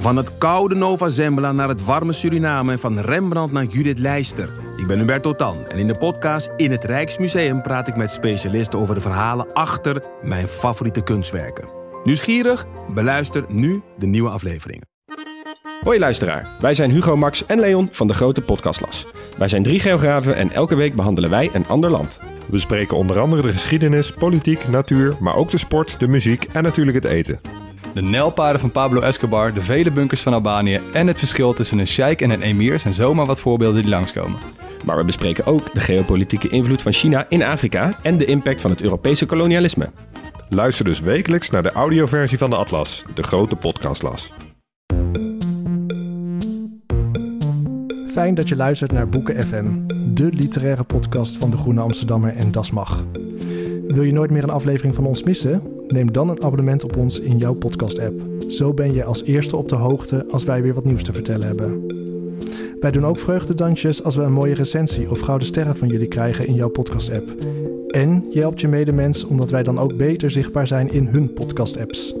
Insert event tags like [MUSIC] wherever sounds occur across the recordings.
Van het koude Nova Zembla naar het warme Suriname en van Rembrandt naar Judith Leister. Ik ben Hubert Totan en in de podcast In het Rijksmuseum praat ik met specialisten over de verhalen achter mijn favoriete kunstwerken. Nieuwsgierig? Beluister nu de nieuwe afleveringen. Hoi luisteraar, wij zijn Hugo, Max en Leon van de Grote Podcastlas. Wij zijn drie geografen en elke week behandelen wij een ander land. We bespreken onder andere de geschiedenis, politiek, natuur, maar ook de sport, de muziek en natuurlijk het eten. De nijlpaarden van Pablo Escobar, de vele bunkers van Albanië en het verschil tussen een sheik en een emir zijn zomaar wat voorbeelden die langskomen. Maar we bespreken ook de geopolitieke invloed van China in Afrika en de impact van het Europese kolonialisme. Luister dus wekelijks naar de audioversie van de Atlas, de grote podcastlas. Fijn dat je luistert naar Boeken FM, de literaire podcast van De Groene Amsterdammer en Das Mag. Wil je nooit meer een aflevering van ons missen? Neem dan een abonnement op ons in jouw podcast-app. Zo ben je als eerste op de hoogte als wij weer wat nieuws te vertellen hebben. Wij doen ook vreugdedansjes als we een mooie recensie of gouden sterren van jullie krijgen in jouw podcast-app. En je helpt je medemens omdat wij dan ook beter zichtbaar zijn in hun podcast-apps.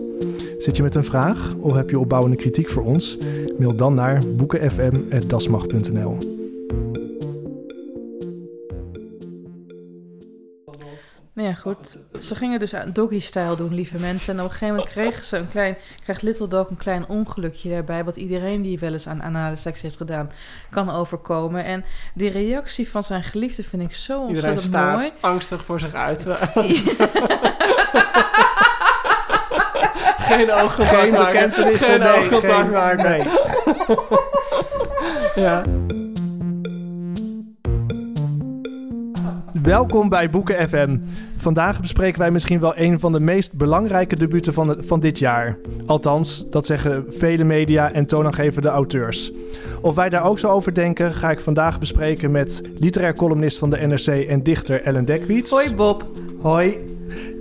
Zit je met een vraag of heb je opbouwende kritiek voor ons? Mail dan naar boekenfm.dasmag.nl. ja, goed. Ze gingen dus aan doggy-style doen, lieve mensen. En op een gegeven moment kregen ze een klein, krijgt Little Dog een klein ongelukje daarbij. Wat iedereen die wel eens aan anale seks heeft gedaan, kan overkomen. En die reactie van zijn geliefde vind ik zo Iedereen ontzettend staat mooi. angstig voor zich uit. [LAUGHS] Geen oogcontact Geen maken. bekentenissen, Geen nee, oogcontact maken. nee. [LAUGHS] Ja. Welkom bij Boeken FM. Vandaag bespreken wij misschien wel een van de meest belangrijke debuten van, het, van dit jaar. Althans, dat zeggen vele media en toonaangevende auteurs. Of wij daar ook zo over denken, ga ik vandaag bespreken met literair columnist van de NRC en dichter Ellen Dekwiets. Hoi Bob. Hoi.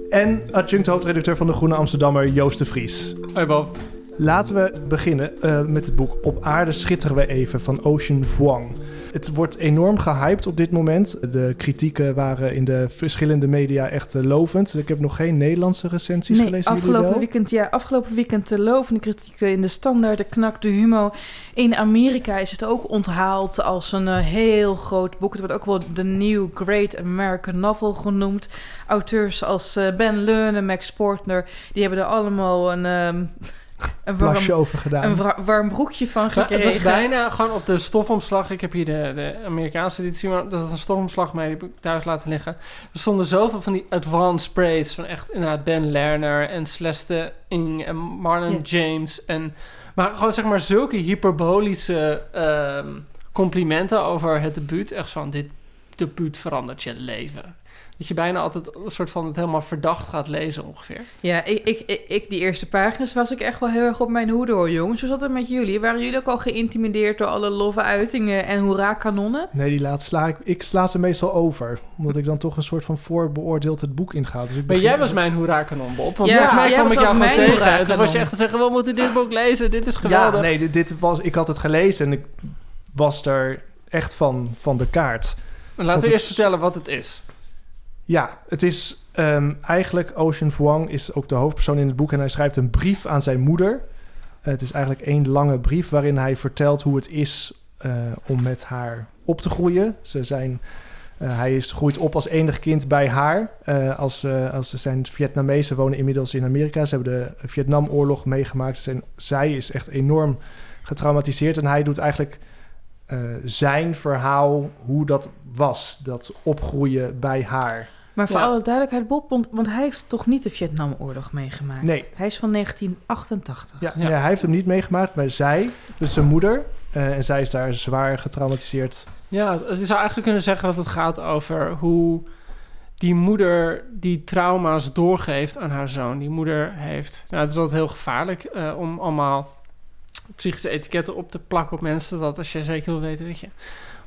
En adjunct hoofdredacteur van de Groene Amsterdammer Joost de Vries. Hoi Bob. Laten we beginnen eh, met het boek Op aarde schitteren we even van Ocean Vuong. Het wordt enorm gehyped op dit moment. De kritieken waren in de verschillende media echt eh, lovend. Ik heb nog geen Nederlandse recensies Nee, gelezen. afgelopen weekend, ja, afgelopen weekend de lovende kritieken in de standaard, de knak, de humo. In Amerika is het ook onthaald als een eh, heel groot boek. Het wordt ook wel de New Great American Novel genoemd. Auteurs als eh, Ben Leun en Max Portner, die hebben er allemaal een, ehm een, Plasje warm, over gedaan. een warm broekje van Maar gekregen. het was bijna gewoon op de stofomslag. Ik heb hier de, de Amerikaanse editie, maar dat is een stofomslag mee. Die heb ik thuis laten liggen. Er stonden zoveel van die advanced sprays van echt inderdaad Ben Lerner en Celeste Ing en Marlon Ja. James. En, maar gewoon zeg maar zulke hyperbolische ehm, complimenten over het debuut. Echt van dit debuut verandert je leven. Dat je bijna altijd een soort van het helemaal verdacht gaat lezen ongeveer. Ja, ik, ik, ik, die eerste pagina's was ik echt wel heel erg op mijn hoede hoor, jongens. Hoe zat het met jullie? Waren jullie ook al geïntimideerd door alle loffe uitingen en hoera-kanonnen? Nee, die laat sla ik, ik sla ze meestal over. Omdat ik dan toch een soort van voorbeoordeeld het boek inga. Dus ik Maar jij was mijn hoera-kanon, Bob. Want Ja, volgens mij jij kwam was ik jou gewoon mijn tegen. En toen was je echt te zeggen, we moeten dit boek lezen. Dit is Ja, geweldig. nee, dit, dit was, ik had het gelezen en ik was er echt van, van de kaart. Maar laten we eerst vertellen wat het is. Ja, het is ehm, eigenlijk Ocean Vuong is ook de hoofdpersoon in het boek en hij schrijft een brief aan zijn moeder. Eh, het is eigenlijk één lange brief waarin hij vertelt hoe het is eh, om met haar op te groeien. Ze zijn, eh, hij is, groeit op als enig kind bij haar. Als, als ze zijn Vietnamezen wonen inmiddels in Amerika. Ze hebben de Vietnamoorlog meegemaakt. Zijn, zij is echt enorm getraumatiseerd en hij doet eigenlijk zijn verhaal hoe dat was. Dat opgroeien bij haar. Maar voor Ja. alle duidelijkheid, Bob, want, want hij heeft toch niet de Vietnamoorlog meegemaakt? Nee. Hij is van 1988. Ja, hij heeft hem niet meegemaakt, maar zij, dus zijn moeder, eh, en zij is daar zwaar getraumatiseerd. Ja, je zou eigenlijk kunnen zeggen dat het gaat over hoe die moeder die trauma's doorgeeft aan haar zoon. Die moeder heeft... Nou, het is altijd heel gevaarlijk eh, om allemaal psychische etiketten op te plakken op mensen. Dat als je zeker wil weten dat je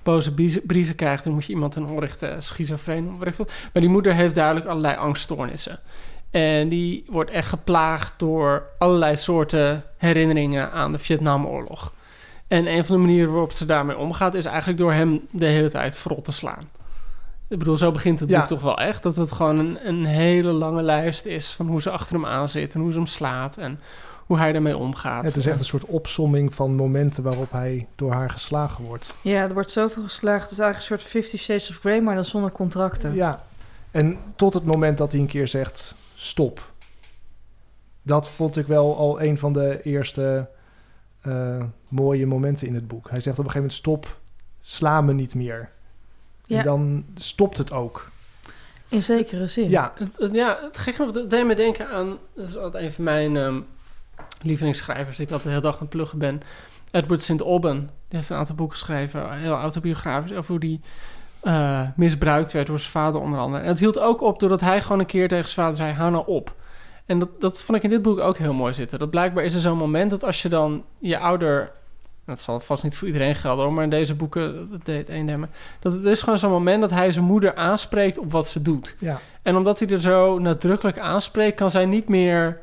boze brieven krijgt... dan moet je iemand een onrechte schizofreen of weet ik veel. Maar die moeder heeft duidelijk allerlei angststoornissen. En die wordt echt geplaagd door allerlei soorten herinneringen aan de Vietnamoorlog. En een van de manieren waarop ze daarmee omgaat, is eigenlijk door hem de hele tijd verrot te slaan. Ik bedoel, zo begint het Ja. boek toch wel echt. Dat het gewoon een, een hele lange lijst is van hoe ze achter hem aan zit en hoe ze hem slaat. En hoe hij ermee omgaat. Het is echt een soort opsomming van momenten waarop hij door haar geslagen wordt. Ja, er wordt zoveel geslaagd. Het is eigenlijk een soort Fifty Shades of Grey, maar dan zonder contracten. Ja, en tot het moment dat hij een keer zegt: stop. Dat vond ik wel al een van de eerste eh, mooie momenten in het boek. Hij zegt op een gegeven moment: stop, sla me niet meer. Ja. En dan stopt het ook. In zekere zin. Ja, Het, ja, het gek genoeg, dat deed me denken aan... Dat is altijd een van mijn ehm, lievelingsschrijvers... die ik altijd de hele dag aan het pluggen ben. Edward St. Alban. Die heeft een aantal boeken geschreven, heel autobiografisch... over hoe die eh, misbruikt werd door zijn vader onder andere. En het hield ook op doordat hij gewoon een keer tegen zijn vader zei... hou nou op. En dat, dat vond ik in dit boek ook heel mooi zitten. Dat blijkbaar is er zo'n moment dat als je dan je ouder... Dat zal vast niet voor iedereen gelden hoor, maar in deze boeken, dat deed één demme. Dat het is gewoon zo'n moment dat hij zijn moeder aanspreekt op wat ze doet. ja. En omdat hij er zo nadrukkelijk aanspreekt, kan zij niet meer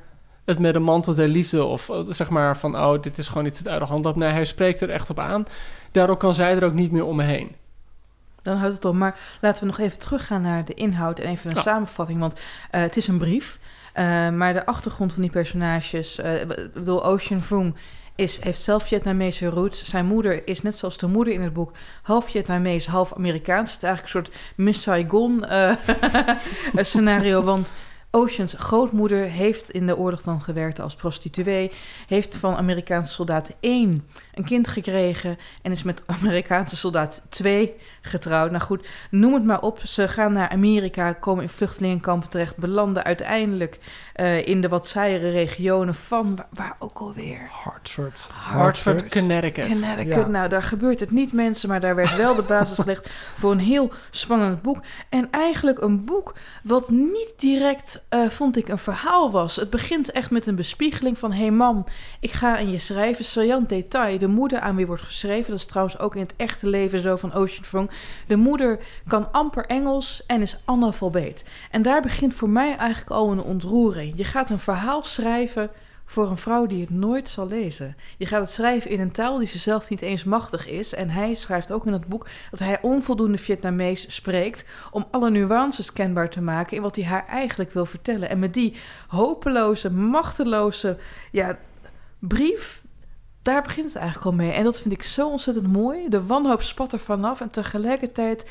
het met een mantel der liefde of eh, zeg maar van oh, dit is gewoon iets dat uit de hand loopt. Nee, hij spreekt er echt op aan. Daardoor kan zij er ook niet meer om me heen. Dan houdt het op. Maar laten we nog even teruggaan naar de inhoud en even een samenvatting. Want eh, het is een brief. eh, maar de achtergrond van die personages... ik bedoel, Ocean Vuong is, heeft zelf Vietnamese roots. Zijn moeder is net zoals de moeder in het boek... half Vietnamees, half Amerikaans. Het is eigenlijk een soort Miss Saigon [LAUGHS] scenario. Want Oceans grootmoeder heeft in de oorlog dan gewerkt als prostituee. Heeft van Amerikaanse soldaat 1 een kind gekregen. En is met [LAUGHS] Amerikaanse soldaat 2 getrouwd. Nou goed, noem het maar op. Ze gaan naar Amerika, komen in vluchtelingenkampen terecht, belanden uiteindelijk eh, in de wat saaiere regionen van waar, waar ook alweer. Hartford. Hartford, Connecticut. Connecticut. Ja. Nou, daar gebeurt het niet, mensen, maar daar werd wel de basis gelegd voor een heel spannend boek. En eigenlijk een boek wat niet direct, eh, vond ik, een verhaal was. Het begint echt met een bespiegeling van: hey mam, ik ga aan je schrijven. Saillant detail: de moeder aan wie wordt geschreven. Dat is trouwens ook in het echte leven zo van Ocean Vuong. De moeder kan amper Engels en is analfabeet. En daar begint voor mij eigenlijk al een ontroering. Je gaat een verhaal schrijven voor een vrouw die het nooit zal lezen. Je gaat het schrijven in een taal die ze zelf niet eens machtig is. En hij schrijft ook in het boek dat hij onvoldoende Vietnamees spreekt om alle nuances kenbaar te maken in wat hij haar eigenlijk wil vertellen. En met die hopeloze, machteloze ja, brief, daar begint het eigenlijk al mee. En dat vind ik zo ontzettend mooi. De wanhoop spat er vanaf en tegelijkertijd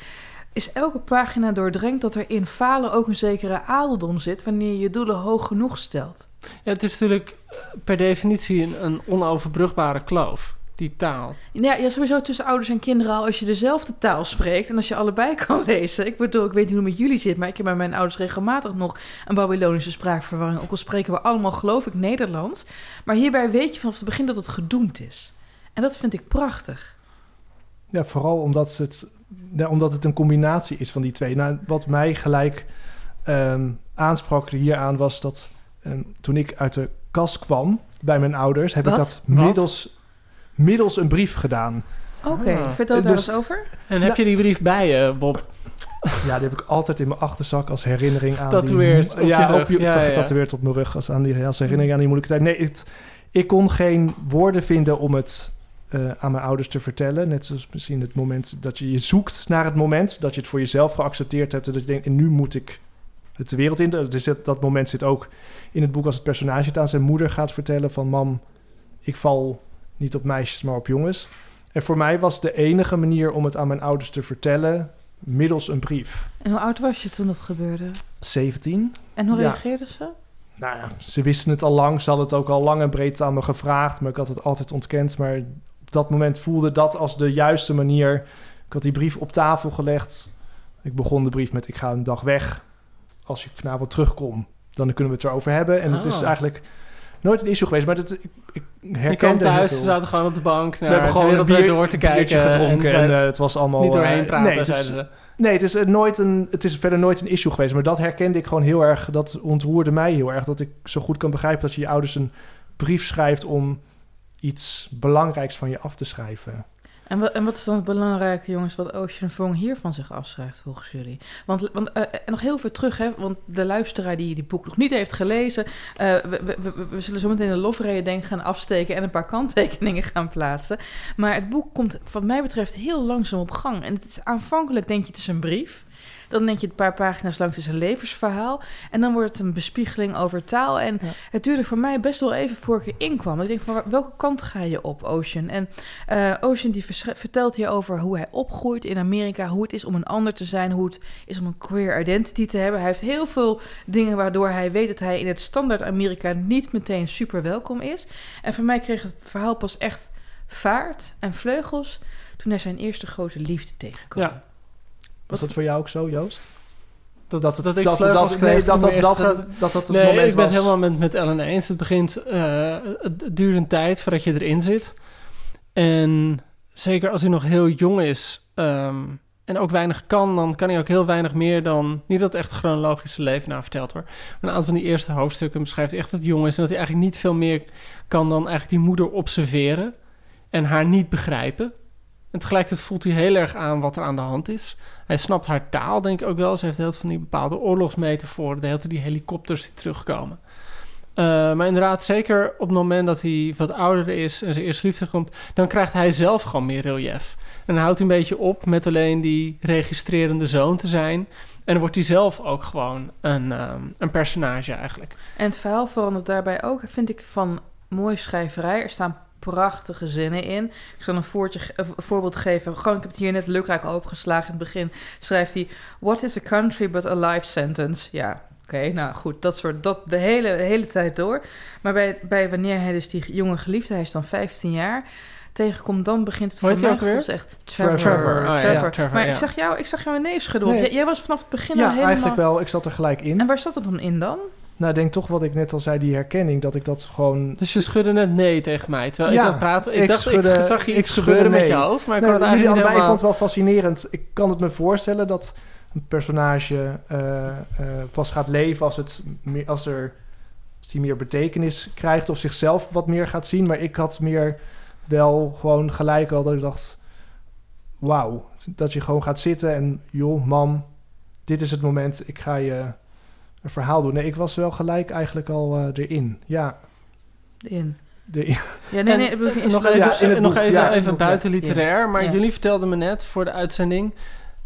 is elke pagina doordrenkt dat er in falen ook een zekere adeldom zit wanneer je doelen hoog genoeg stelt. Ja, het is natuurlijk per definitie een, een onoverbrugbare kloof, die taal. Ja, ja, sowieso tussen ouders en kinderen al als je dezelfde taal spreekt en als je allebei [LAUGHS] kan lezen. Ik bedoel, ik weet niet hoe het met jullie zit, maar ik heb bij mijn ouders regelmatig nog een Babylonische spraakverwarring. Ook al spreken we allemaal, geloof ik, Nederlands. Maar hierbij weet je vanaf het begin dat het gedoemd is. En dat vind ik prachtig. Ja, vooral omdat het, ja, omdat het een combinatie is van die twee. Nou, wat mij gelijk ehm, aansprak hieraan was dat ehm, toen ik uit de kast kwam bij mijn ouders, heb Wat? ik dat middels, middels een brief gedaan. Oké, Ah. vertel daar Dus- eens over. En heb je die brief bij je, Bob? Ja, die heb ik altijd in mijn achterzak als herinnering aan Tatoeëerd die... op ja, je rug. op je- Ja, toch ja. getatoeëerd op mijn rug als, aan die, als herinnering aan die moeilijke tijd. Nee, het, ik kon geen woorden vinden om het eh, aan mijn ouders te vertellen. Net zoals misschien het moment dat je je zoekt naar het moment... dat je het voor jezelf geaccepteerd hebt... en dat je denkt, en nu moet ik het de wereld in. Dus dat, dat moment zit ook in het boek als het personage het aan zijn moeder gaat vertellen... van mam, ik val niet op meisjes, maar op jongens. En voor mij was de enige manier om het aan mijn ouders te vertellen... middels een brief. En hoe oud was je toen dat gebeurde? 17. En hoe Ja. reageerden ze? Nou ja, ze wisten het al lang. Ze hadden het ook al lang en breed aan me gevraagd. Maar ik had het altijd ontkend. Maar op dat moment voelde dat als de juiste manier. Ik had die brief op tafel gelegd. Ik begon de brief met: Ik ga een dag weg. Als ik vanavond terugkom, dan kunnen we het erover hebben. En het is Ah. eigenlijk nooit een issue geweest. Maar dat, ik, ik Je herkende kwam thuis, ze zaten gewoon op de bank naar we hebben gewoon een bier, door te kijken. gedronken. En, zeiden- eh, het was allemaal... niet doorheen eh, praten, nee, het is- zeiden ze. Nee, het is, eh, nooit een, het is verder nooit een issue geweest. Maar dat herkende ik gewoon heel erg. Dat ontroerde mij heel erg. Dat ik zo goed kan begrijpen dat je je ouders een brief schrijft om iets belangrijks van je af te schrijven. En wat, en wat is dan het belangrijke, jongens, wat Ocean Vuong hier van zich afschrijft, volgens jullie? Want, want eh, en nog heel ver terug, hè, want de luisteraar die die boek nog niet heeft gelezen... eh, we, zullen zo meteen een lofrede denk gaan afsteken... en een paar kanttekeningen gaan plaatsen. Maar het boek komt, wat mij betreft, heel langzaam op gang. En het is aanvankelijk, denk je, het is een brief... Dan denk je een paar pagina's lang, het is een levensverhaal. En dan wordt het een bespiegeling over taal. En Ja. het duurde voor mij best wel even voor ik erin kwam. Ik denk van, welke kant ga je op, Ocean? En eh, Ocean die vertelt hier over hoe hij opgroeit in Amerika. Hoe het is om een ander te zijn. Hoe het is om een queer identity te hebben. Hij heeft heel veel dingen waardoor hij weet dat hij in het standaard Amerika niet meteen super welkom is. En voor mij kreeg het verhaal pas echt vaart en vleugels toen hij zijn eerste grote liefde tegenkwam. Ja. Was dat voor jou ook zo, Joost? Dat, Dat, dat ik dat, dat, nee, dat, dat, dat, dat, dat, het Nee, moment ik ben was... het helemaal met, met Ellen eens. Het begint, eh, het duurt een tijd voordat je erin zit. En zeker als hij nog heel jong is ehm, en ook weinig kan, dan kan hij ook heel weinig meer dan... Niet dat het echt chronologische leven nou vertelt hoor. Maar een aantal van die eerste hoofdstukken beschrijft echt dat hij jong is... en dat hij eigenlijk niet veel meer kan dan eigenlijk die moeder observeren... en haar niet begrijpen. En tegelijkertijd voelt hij heel erg aan wat er aan de hand is. Hij snapt haar taal, denk ik ook wel. Ze heeft heel veel van die bepaalde oorlogsmetaforen. De hele die helikopters die terugkomen. Eh, maar inderdaad, zeker op het moment dat hij wat ouder is en zijn eerste liefde komt, dan krijgt hij zelf gewoon meer relief. En dan houdt hij een beetje op met alleen die registrerende zoon te zijn. En wordt hij zelf ook gewoon een, ehm, een personage eigenlijk. En het verhaal verandert daarbij ook, vind ik, van mooie schrijverij. Er staan prachtige zinnen in. Ik zal een, voortje, ge- een voorbeeld geven. Gewoon, ik heb het hier net lukraak opengeslagen. In het begin schrijft hij... What is a country but a life sentence? Ja, oké, nou goed. Dat soort, dat de hele, hele tijd door. Maar bij, bij wanneer hij dus die jonge geliefde, hij is dan 15 jaar... tegenkomt, dan begint het voor mij gevoels echt... Trevor. Trevor. Oh, ja, ja, Trevor, maar ja. ik zag jou, ik zag jou een neef schudden. Nee. Jij, was vanaf het begin al Ja, helemaal... eigenlijk wel. Ik zat er gelijk in. En waar zat het dan in dan? Nou, ik denk toch wat ik net al zei, die herkenning, dat ik dat gewoon... Dus je schudde net nee tegen mij. Terwijl Ja, ik het praten... Ik, ik dacht, schudde- ik zag je iets gebeuren met je hoofd, maar ik Nee, kon het eigenlijk vond het wel fascinerend. Ik kan het me voorstellen dat een personage eh, eh, pas gaat leven als, het meer, als, er, als die meer betekenis krijgt of zichzelf wat meer gaat zien. Maar ik had meer wel gewoon gelijk al dat ik dacht... Wauw, dat je gewoon gaat zitten en... joh, mam, dit is het moment, ik ga je een verhaal doen. Nee, ik was wel gelijk eigenlijk al eh, erin. Ja, In. de, Ja, nee, nee, nog ja, even, nog boek, even, ja, in het even boek, ja. buiten literair, maar Ja. jullie vertelden me net voor de uitzending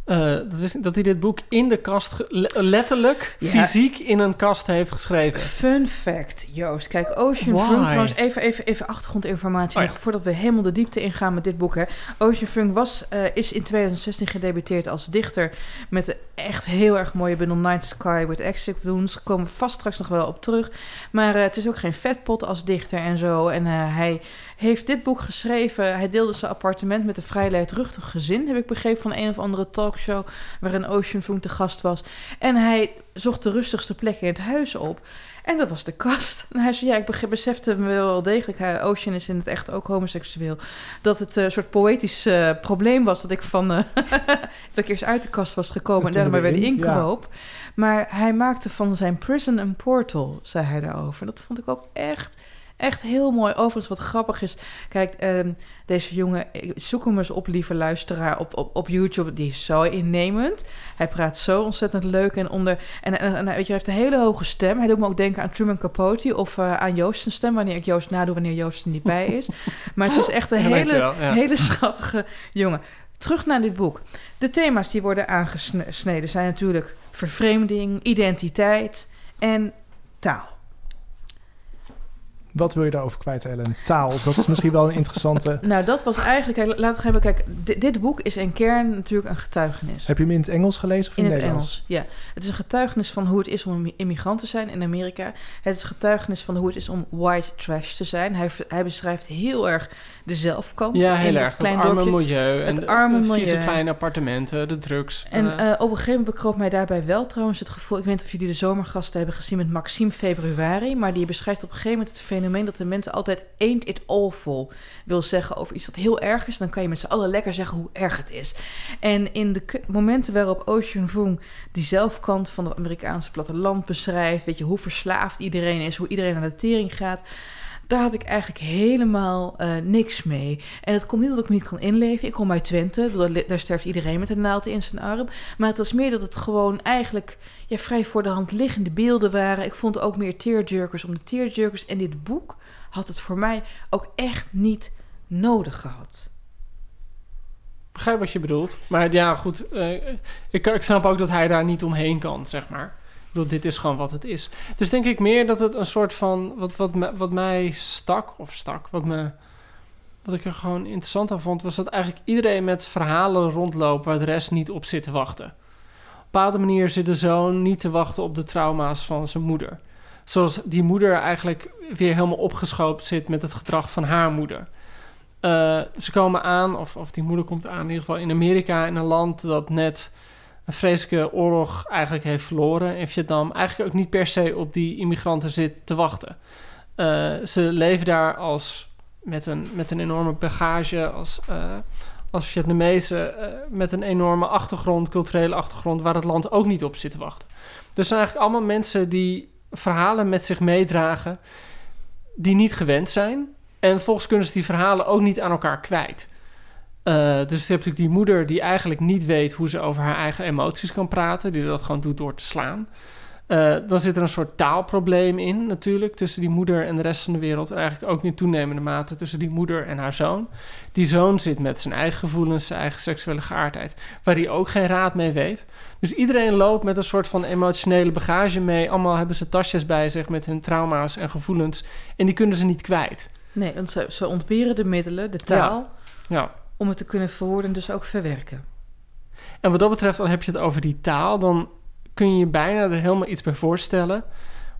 eh, dat, wist dat hij dit boek in de kast, letterlijk, Ja. fysiek in een kast heeft geschreven. Fun fact, Joost. Kijk, Ocean? Funk, trouwens even, even, even achtergrondinformatie Oh ja. nog, voordat we helemaal de diepte ingaan met dit boek. Hè. Ocean Funk was, eh, is in 2016 gedebuteerd als dichter met de echt heel erg mooie bundel Night Sky with Exit. Daar komen we vast straks nog wel op terug. Maar eh, het is ook geen vetpot als dichter en zo. En hij heeft dit boek geschreven. Hij deelde zijn appartement met een vrij luidruchtig gezin, heb ik begrepen, van een of andere talkshow waarin Ocean Funk te gast was. En hij zocht de rustigste plek in het huis op. En dat was de kast. En [LAUGHS] hij zei, ja, ik besefte me wel degelijk... Ocean is in het echt ook homoseksueel... dat het eh, een soort poëtisch eh, probleem was... dat ik van... eh, [LAUGHS] dat ik eerst uit de kast was gekomen... en En toen daarna maar weer weer in, inkroop. Maar hij maakte van zijn prison een portal, zei hij daarover. Dat vond ik ook echt... Echt heel mooi. Overigens, wat grappig is... Kijk, ehm, deze jongen... Zoek hem eens op, lieve luisteraar, op, op, op YouTube. Die is zo innemend. Hij praat zo ontzettend leuk en onder... En, en, en weet je, hij heeft een hele hoge stem. Hij doet me ook denken aan Truman Capote... of eh, aan Joost's stem, wanneer ik Joost nadoe... wanneer Joost er niet bij is. [LAUGHS] Maar het is echt een Ja, hele, ja. hele schattige jongen. Terug naar dit boek. De thema's die worden aangesneden zijn natuurlijk... vervreemding, identiteit en taal. Wat wil je daarover kwijt, Ellen? Taal, dat is misschien wel een interessante... [LAUGHS] Nou, dat was eigenlijk... Kijk, laten we hebben... Kijk, di- dit boek is in kern natuurlijk een getuigenis. Heb je hem in het Engels gelezen of in, In het Nederlands? Engels, ja. Het is een getuigenis van hoe het is om een immigrant te zijn in Amerika. Het is een getuigenis van hoe het is om white trash te zijn. Hij, hij beschrijft heel erg de zelfkant. Ja, heel erg. Het klein arme dorpje. milieu. En Het de, arme de milieu. kleine appartementen, de drugs. En eh, eh, op een gegeven moment bekroop mij daarbij wel trouwens het gevoel... ik weet niet of jullie de zomergasten hebben gezien met Maxime Februari... maar die beschrijft op een gegeven moment het fenomeen... dat de mensen altijd ain't it awful wil zeggen over iets dat heel erg is... dan kan je met z'n allen lekker zeggen hoe erg het is. En in de momenten waarop Ocean Vuong die zelfkant van het Amerikaanse platteland beschrijft... weet je, hoe verslaafd iedereen is, hoe iedereen aan de tering gaat... Daar had ik eigenlijk helemaal eh, niks mee. En het komt niet dat ik me niet kan inleven. Ik kom uit Twente. Daar sterft iedereen met een naald in zijn arm. Maar het was meer dat het gewoon eigenlijk ja, vrij voor de hand liggende beelden waren. Ik vond ook meer tearjerkers om de tearjerkers. En dit boek had het voor mij ook echt niet nodig gehad. begrijp wat je bedoelt. Maar ja, goed. eh, ik, ik snap ook dat hij daar niet omheen kan, zeg maar. Bedoel, dit is gewoon wat het is. Dus denk ik meer dat het een soort van... Wat, wat, wat mij stak, of stak, wat, me, wat ik er gewoon interessant aan vond... was dat eigenlijk iedereen met verhalen rondloopt... waar de rest niet op zit te wachten. Op een bepaalde manier zit de zoon niet te wachten op de trauma's van zijn moeder. Zoals die moeder eigenlijk weer helemaal opgeschoopt zit... met het gedrag van haar moeder. Eh, ze komen aan, of, of die moeder komt aan in ieder geval in Amerika, in een land dat net een vreselijke oorlog eigenlijk heeft verloren in Vietnam. Eigenlijk ook niet per se op die immigranten zit te wachten. Eh, ze leven daar als, met, een, met een enorme bagage, als, eh als Vietnamezen, eh, met een enorme achtergrond, culturele achtergrond, waar het land ook niet op zit te wachten. Dus zijn eigenlijk allemaal mensen die verhalen met zich meedragen die niet gewend zijn. En vervolgens kunnen ze die verhalen ook niet aan elkaar kwijt. Eh, dus je hebt natuurlijk die moeder die eigenlijk niet weet hoe ze over haar eigen emoties kan praten, die dat gewoon doet door te slaan. Eh, dan zit er een soort taalprobleem in natuurlijk tussen die moeder en de rest van de wereld. En eigenlijk ook in toenemende mate tussen die moeder en haar zoon. Die zoon zit met zijn eigen gevoelens, zijn eigen seksuele geaardheid, waar hij ook geen raad mee weet. Dus iedereen loopt met een soort van emotionele bagage mee. Allemaal hebben ze tasjes bij zich met hun trauma's en gevoelens. En die kunnen ze niet kwijt. Nee, want ze, ze ontberen de middelen, de taal, Ja. Om het te kunnen verwoorden en dus ook verwerken. En wat dat betreft, dan heb je het over die taal. Dan kun je je bijna er helemaal iets bij voorstellen.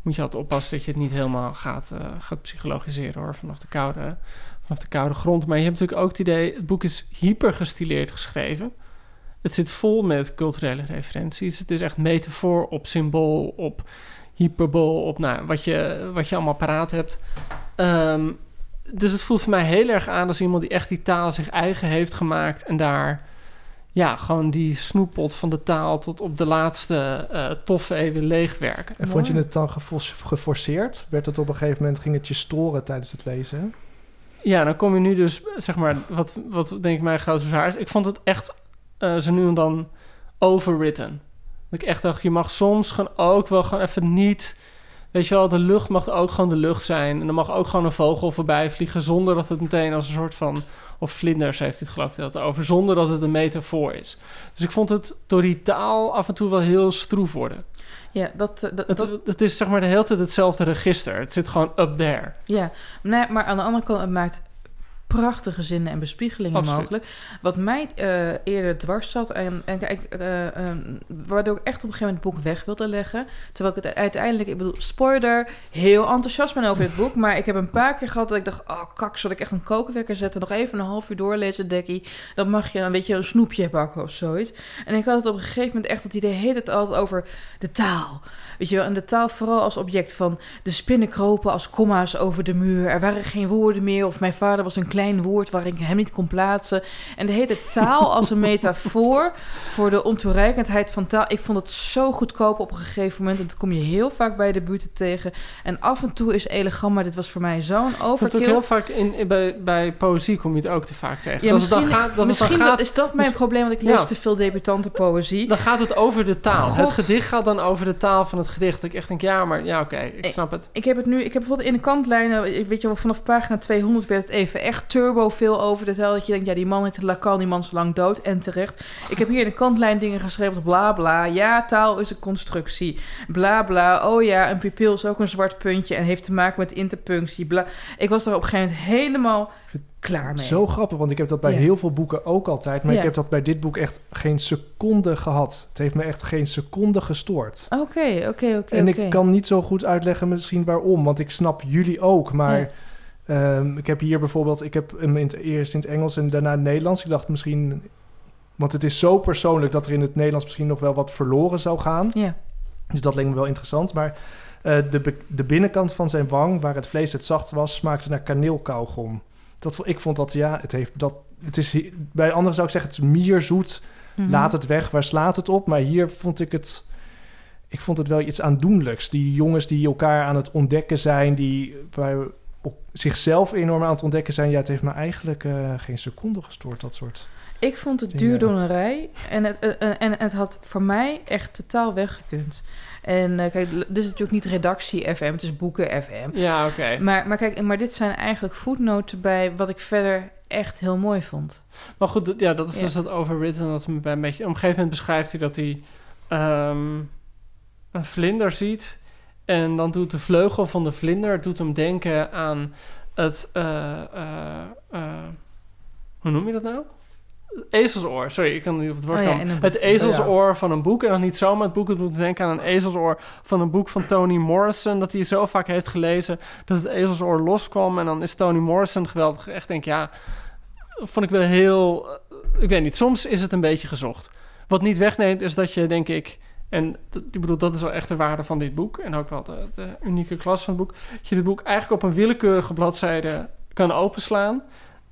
Moet je altijd oppassen dat je het niet helemaal gaat, eh, gaat psychologiseren hoor, vanaf de, koude, vanaf de koude grond. Maar je hebt natuurlijk ook het idee, het boek is hyper gestileerd geschreven. Het zit vol met culturele referenties. Het is echt metafoor op symbool, op hyperbol, op nou, wat, je, wat je allemaal paraat hebt. Ehm, dus het voelt voor mij heel erg aan als iemand die echt die taal zich eigen heeft gemaakt en daar ja, gewoon die snoeppot van de taal tot op de laatste eh toffe even leegwerken. En vond je het dan geforceerd? Werd het op een gegeven moment, ging het je storen tijdens het lezen? Ja, dan kom je nu dus, zeg maar, wat, wat denk ik mijn grootste bezwaar is. Ik vond het echt eh zo nu en dan overwritten. Dat ik echt dacht, je mag soms gewoon ook wel gewoon even niet... Weet je wel, de lucht mag ook gewoon de lucht zijn. En er mag ook gewoon een vogel voorbij vliegen... zonder dat het meteen als een soort van... of vlinders heeft dit geloof ik dat over... zonder dat het een metafoor is. Dus ik vond het door die taal af en toe wel heel stroef worden. Ja, dat, eh, dat, Het, dat- het is zeg maar de hele tijd hetzelfde register. Het zit gewoon up there. ja. Nee, maar aan de andere kant, het maakt prachtige zinnen en bespiegelingen Absoluut. mogelijk. Wat mij eh, eerder dwars zat en, en kijk, eh, ehm, waardoor ik echt op een gegeven moment het boek weg wilde leggen. Terwijl ik het uiteindelijk, ik bedoel, spoiler, heel enthousiast ben over dit boek. Maar ik heb een paar keer gehad dat ik dacht, oh kak, zal ik echt een kokenwekker zetten, nog even een half uur doorlezen, dekkie. Dan mag je een beetje een snoepje bakken of zoiets. En ik had het op een gegeven moment echt dat idee, heet het altijd over de taal. Weet je wel, en de taal vooral als object van de spinnen kropen als komma's over de muur. Er waren geen woorden meer. Of mijn vader was een klein woord waar ik hem niet kon plaatsen. En de hele taal als een metafoor voor de ontoereikendheid van taal. Ik vond het zo goedkoop op een gegeven moment. En dat kom je heel vaak bij de buurten tegen. En af en toe is elegant, maar dit was voor mij zo'n vind het ook overkill. heel vaak in, in- bij, bij poëzie kom je het ook te vaak tegen. Ja, dat dan misschien, gaat, dat het misschien dan gaat, is dat mijn probleem, want ik lees Ja. te veel debutantenpoëzie. dan gaat het over de taal. God. Het gedicht gaat dan over de taal van het gedicht. Dat ik echt denk, ja, maar ja, oké, ik Ik- snap het. Ik heb het nu, ik heb bijvoorbeeld in de kantlijnen, ik weet je wel, vanaf pagina 200 werd het even echt turbo veel over de taal. Dat je denkt, ja, die man heet Lacan, die man is lang dood en terecht. Ik heb hier in de kantlijn dingen geschreven, bla bla. Ja, taal is een constructie. Bla bla. Oh ja, een pupil is ook een zwart puntje en heeft te maken met interpunctie. Bla. Ik was daar op een gegeven moment helemaal klaar mee. Zo grappig, want ik heb dat bij Ja. heel veel boeken ook altijd. Maar Ja. ik heb dat bij dit boek echt geen seconde gehad. Het heeft me echt geen seconde gestoord. Oké, oké, oké. en ik kan niet zo goed uitleggen misschien waarom. Want ik snap jullie ook. Maar Ja. ehm, ik heb hier bijvoorbeeld... Ik heb hem in het, eerst in het Engels en daarna in het Nederlands. Ik dacht misschien... Want het is zo persoonlijk dat er in het Nederlands misschien nog wel wat verloren zou gaan. Ja. Dus dat leek me wel interessant. Maar eh, de, de binnenkant van zijn wang, waar het vlees het zacht was, smaakte naar kaneelkauwgom. Dat, ik vond dat, ja, het heeft dat... Het is, bij anderen zou ik zeggen, het is mierzoet. Mhm. Laat het weg, waar slaat het op? Maar hier vond ik het... Ik vond het wel iets aandoenlijks. Die jongens die elkaar aan het ontdekken zijn, die bij op zichzelf enorm aan het ontdekken zijn. Ja, het heeft me eigenlijk eh, geen seconde gestoord, dat soort. Ik vond het Dingen. duurdoenerij en het, eh, eh, en het had voor mij echt totaal weggekund. En eh, kijk, dit is natuurlijk niet redactie FM, het is boeken FM. Ja, oké. Maar, maar kijk, maar dit zijn eigenlijk voetnoten bij wat ik verder echt heel mooi vond. Maar goed, ja, dat is Ja. dus dat overwritten. Dat me bij een beetje, op een gegeven moment beschrijft hij dat hij ehm, een vlinder ziet. En dan doet de vleugel van de vlinder doet hem denken aan het... eh, eh, hoe noem je dat nou? Ezelsoor. Sorry, ik kan niet op het woord Oh komen. het ezelsoor van een boek. En dan niet zomaar het boek. Het doet denken aan een ezelsoor van een boek van Toni Morrison. Dat hij zo vaak heeft gelezen. Dat het ezelsoor loskwam. En dan is Toni Morrison geweldig. Echt denk ja... Vond ik wel heel... eh, Ik weet niet. Soms is het een beetje gezocht. Wat niet wegneemt is dat je denk ik... En dat, ik bedoel, dat is wel echt de waarde van dit boek. En ook wel de, de unieke klas van het boek. Dat je dit boek eigenlijk op een willekeurige bladzijde kan openslaan.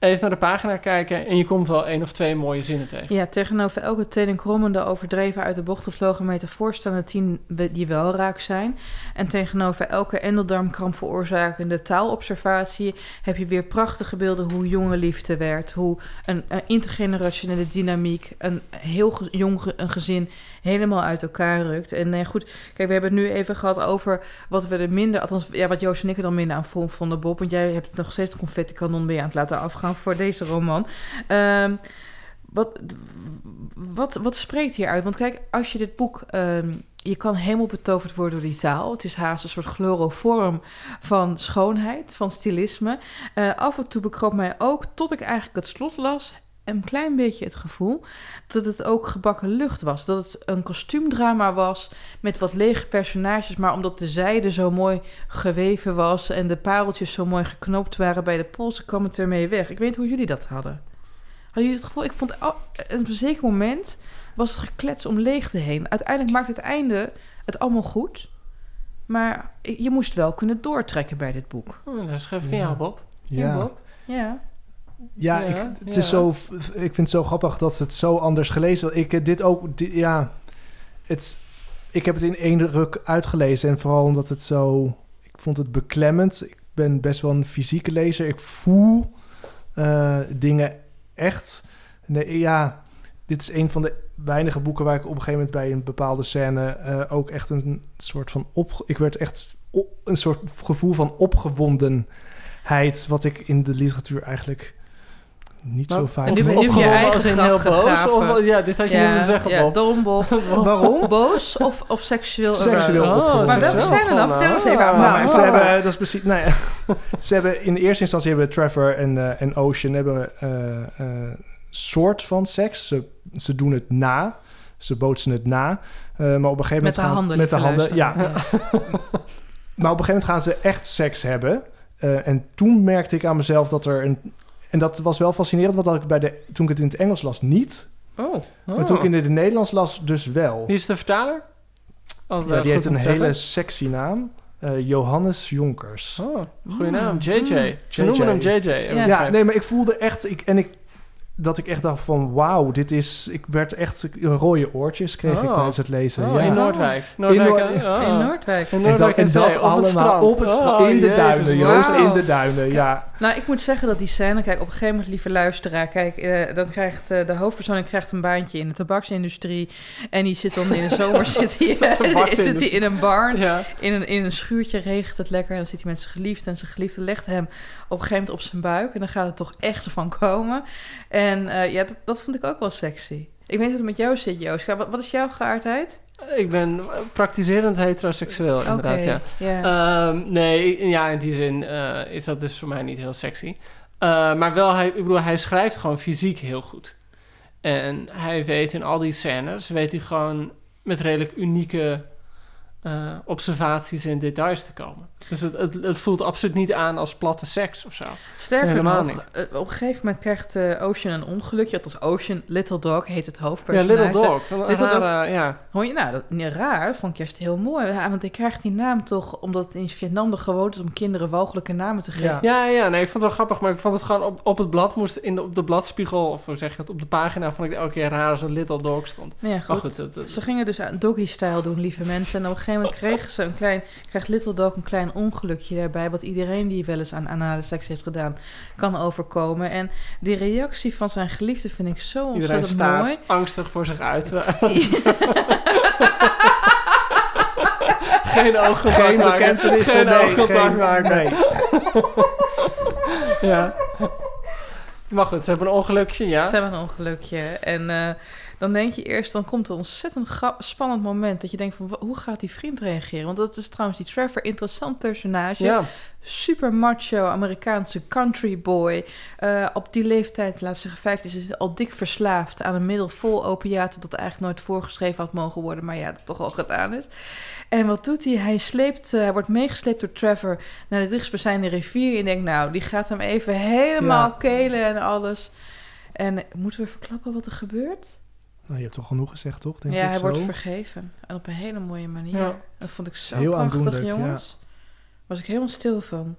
Even naar de pagina kijken. En je komt wel één of twee mooie zinnen tegen. Ja, tegenover elke tenenkrommende, overdreven uit de bocht gevlogen metafoor staan er tien die wel raak zijn. En tegenover elke endeldarmkramp veroorzakende taalobservatie heb je weer prachtige beelden hoe jonge liefde werd. Hoe een, intergenerationele dynamiek, een heel jong een gezin helemaal uit elkaar rukt. En nee, goed, kijk, we hebben het nu even gehad over wat we er minder, althans, ja, wat Joost en ik er dan minder aan vo- vonden, Bob. Want jij hebt nog steeds de confetti kanon je aan het laten afgaan voor deze roman. Ehm, wat, wat, wat spreekt hier uit? Want kijk, als je dit boek... ehm, je kan helemaal betoverd worden door die taal. Het is haast een soort chloroform van schoonheid, van stilisme. Eh, af en toe bekroop mij ook, tot ik eigenlijk het slot las... een klein beetje het gevoel dat het ook gebakken lucht was. Dat het een kostuumdrama was met wat lege personages... maar omdat de zijde zo mooi geweven was... en de pareltjes zo mooi geknoopt waren bij de polsen... kwam het ermee weg. Ik weet niet hoe jullie dat hadden. Hadden jullie het gevoel? Ik vond oh, op een zeker moment was het geklets om leegte heen. Uiteindelijk maakt het einde het allemaal goed. Maar je moest wel kunnen doortrekken bij dit boek. Oh, dat is even Ja. ja. jou, Bob. Ja. Bob? Ja. Ja, Ja, ik, het is zo, ik vind het zo grappig dat ze het zo anders gelezen. Ik heb dit ook, ja, het, ik heb het in één ruk uitgelezen. En vooral omdat het zo, ik vond het beklemmend. Ik ben best wel een fysieke lezer. Ik voel eh, dingen echt. Nee, ja, dit is een van de weinige boeken waar ik op een gegeven moment bij een bepaalde scène eh, ook echt een soort van op. Ik werd echt op, een soort gevoel van opgewondenheid, wat ik in de literatuur eigenlijk niet zo vaak. En nu ben- je eigen in graf heel boos? Of, ja, dit had je niet moeten zeggen, ja, Bob. daarom Bob. [LAUGHS] Waarom? Boos of, of seksueel? Seksueel Oh, opgewonden. Maar welke zijn er dan? Vertel eens even aan. Nou, Maar ze hebben, dat is precies, nou [LAUGHS] ja, ze hebben in eerste instantie hebben Trevor en, eh, en Ocean hebben eh, eh, soort van seks. Ze, ze doen het na, ze bootsen het na, Eh, maar op een gegeven moment Met de gaan- handen, met de lieve handen, ja. [LAUGHS] Maar op een gegeven moment gaan ze echt seks hebben. Eh, en toen merkte ik aan mezelf dat er een en dat was wel fascinerend, want dat ik bij de toen ik het in het Engels las niet, Oh. maar toen ik in het Nederlands las dus wel. Wie is de vertaler? Oh, Ja, eh, die heeft goed om een hele zeggen. sexy naam. Eh, Johannes Jonkers. Oh, goede naam. Mm. JJ. Ze JJ. noemen hem JJ. Ja. Ja, nee, maar ik voelde echt... Ik, en ik, dat ik echt dacht van... Wauw, dit is... Ik werd echt... Rode oortjes kreeg ik Oh. tijdens het lezen. Oh, ja. in Noordwijk. Noordwijk Noord- eh, oh. In Noordwijk. In En dat, Noordwijk en en dat het allemaal strand. op het strand. Oh, in de Jezus, duinen, Joost. In de duinen, ja. Nou, ik moet zeggen dat die scène... Kijk, op een gegeven moment, lieve luisteraar... Kijk, eh, dan krijgt eh, de hoofdpersoon krijgt een baantje in de tabaksindustrie. En die zit dan in de [LAUGHS] zomer zit hij, tabaksindustrie. [LAUGHS] zit hij in een barn. Ja. In een, in een schuurtje regent het lekker. En dan zit hij met zijn geliefde. En zijn geliefde legt hem op een gegeven moment op zijn buik. En dan gaat het toch echt van komen. En eh, ja, dat, dat vond ik ook wel sexy. Ik weet niet hoe het met jou zit, Joost. Wat, wat is jouw geaardheid? Ik ben praktiserend heteroseksueel, inderdaad, ja. Ehm, nee, ja, in die zin eh, is dat dus voor mij niet heel sexy. Eh, maar wel, hij, ik bedoel, hij schrijft gewoon fysiek heel goed. En hij weet in al die scènes, weet hij gewoon met redelijk unieke eh, observaties en details te komen. Dus het, het, het voelt absoluut niet aan als platte seks of zo. Sterker helemaal nog, niet. eh, op een gegeven moment krijgt eh, Ocean een ongelukje. Althans, Ocean, Little Dog heet het Ja, hoofdpersonage. Little Dog. Little rare, ja. Hoor je, nou, dat niet raar. Dat vond ik juist heel mooi. Ja, want hij krijgt die naam toch omdat het in Vietnam de gewoonte is om kinderen walgelijke namen te geven. Ja. Ja, ja, nee, ik vond het wel grappig, maar ik vond het gewoon op, op het blad moest, in de, op de bladspiegel, of hoe zeg je het, op de pagina, vond ik elke keer raar als een Little Dog stond. Ja, Maar goed. goed, dat, dat- Ze gingen dus aan doggy-style doen, lieve mensen. En op een gegeven moment kregen ze een klein, krijgt Little Dog een klein ongelukje daarbij. Wat iedereen die wel eens aan anale seks heeft gedaan, kan overkomen. En die reactie van zijn geliefde vind ik zo iedereen ontzettend staat mooi. angstig voor zich uit. [LAUGHS] Geen oogcontact Geen maken. Geen nee. oogcontact maken. nee. [LAUGHS] Ja. Maar goed, ze hebben een ongelukje, ja. Ze hebben een ongelukje. En eh, dan denk je eerst, dan komt er een ontzettend spannend moment... dat je denkt van, hoe gaat die vriend reageren? Want dat is trouwens die Trevor, interessant personage. Ja, Super macho, Amerikaanse country boy. Eh, op die leeftijd, laten we zeggen 50, is hij al dik verslaafd... aan een middel vol opiaten dat eigenlijk nooit voorgeschreven had mogen worden... maar ja, dat toch al gedaan is. En wat doet hij? Hij, sleept, eh, hij wordt meegesleept door Trevor naar de dichtstbijzijnde rivier. Je denkt, nou, die gaat hem even helemaal Ja. kelen en alles. En moeten we verklappen wat er gebeurt? Nou, je hebt toch genoeg gezegd, toch? Denk ja, ik hij zo. wordt vergeven. En op een hele mooie manier. Ja. Dat vond ik zo Heel prachtig, jongens. Was ik helemaal stil van.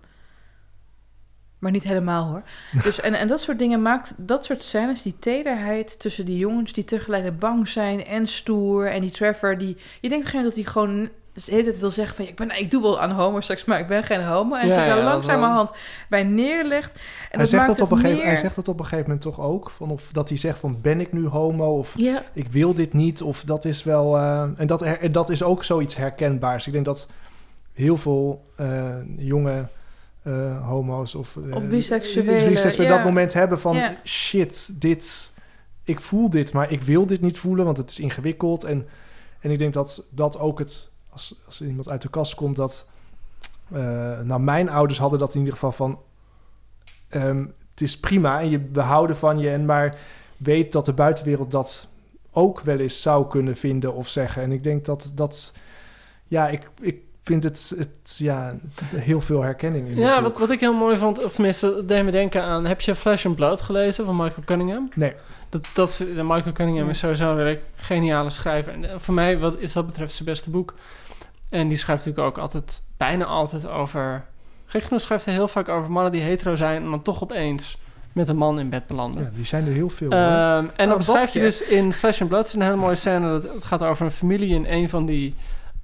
Maar niet helemaal hoor. Dus, en, en dat soort dingen maakt, dat soort scènes, die tederheid tussen die jongens die tegelijk bang zijn en stoer. En die Trevor, die, je denkt geen dat hij gewoon de hele tijd wil zeggen van... ja, ik, ben, ik doe wel aan homoseks, maar ik ben geen homo. En Ja, zich daar ja, langzamerhand bij neerlegt. En hij, dat zegt maakt dat op een gegeven, hij zegt dat op een gegeven moment toch ook. Van of dat hij zegt van ben ik nu homo of Ja, ik wil dit niet. Of dat is wel. eh, en dat, en dat is ook zoiets herkenbaars. Ik denk dat heel veel eh, jonge eh, homo's of, Of biseksuelen, dat moment hebben van Ja. shit, dit. Ik voel dit, maar ik wil dit niet voelen, want het is ingewikkeld. En, en ik denk dat dat ook het, als, als iemand uit de kast komt, dat. eh, nou, mijn ouders hadden dat in ieder geval van. ehm, het is prima en je behouden van je, en maar weet dat de buitenwereld dat ook wel eens zou kunnen vinden of zeggen. En ik denk dat dat. Ja, ik, ik vind het, het ja, heel veel herkenning in. ja wat, wat ik heel mooi vond, of tenminste, dat deed me denken aan... Heb je Flesh and Blood gelezen van Michael Cunningham? Nee. Dat, dat, Michael Cunningham is sowieso een geniale schrijver. En eh, voor mij wat is dat betreft zijn beste boek. En die schrijft natuurlijk ook altijd, bijna altijd over... Gek genoeg schrijft hij heel vaak over mannen die hetero zijn... en dan toch opeens met een man in bed belanden. Ja, die zijn er heel veel. Ehm, en dan Oh, beschrijft hij dus in Flesh and Blood... is een hele mooie scène. Dat, het gaat over een familie in een van die...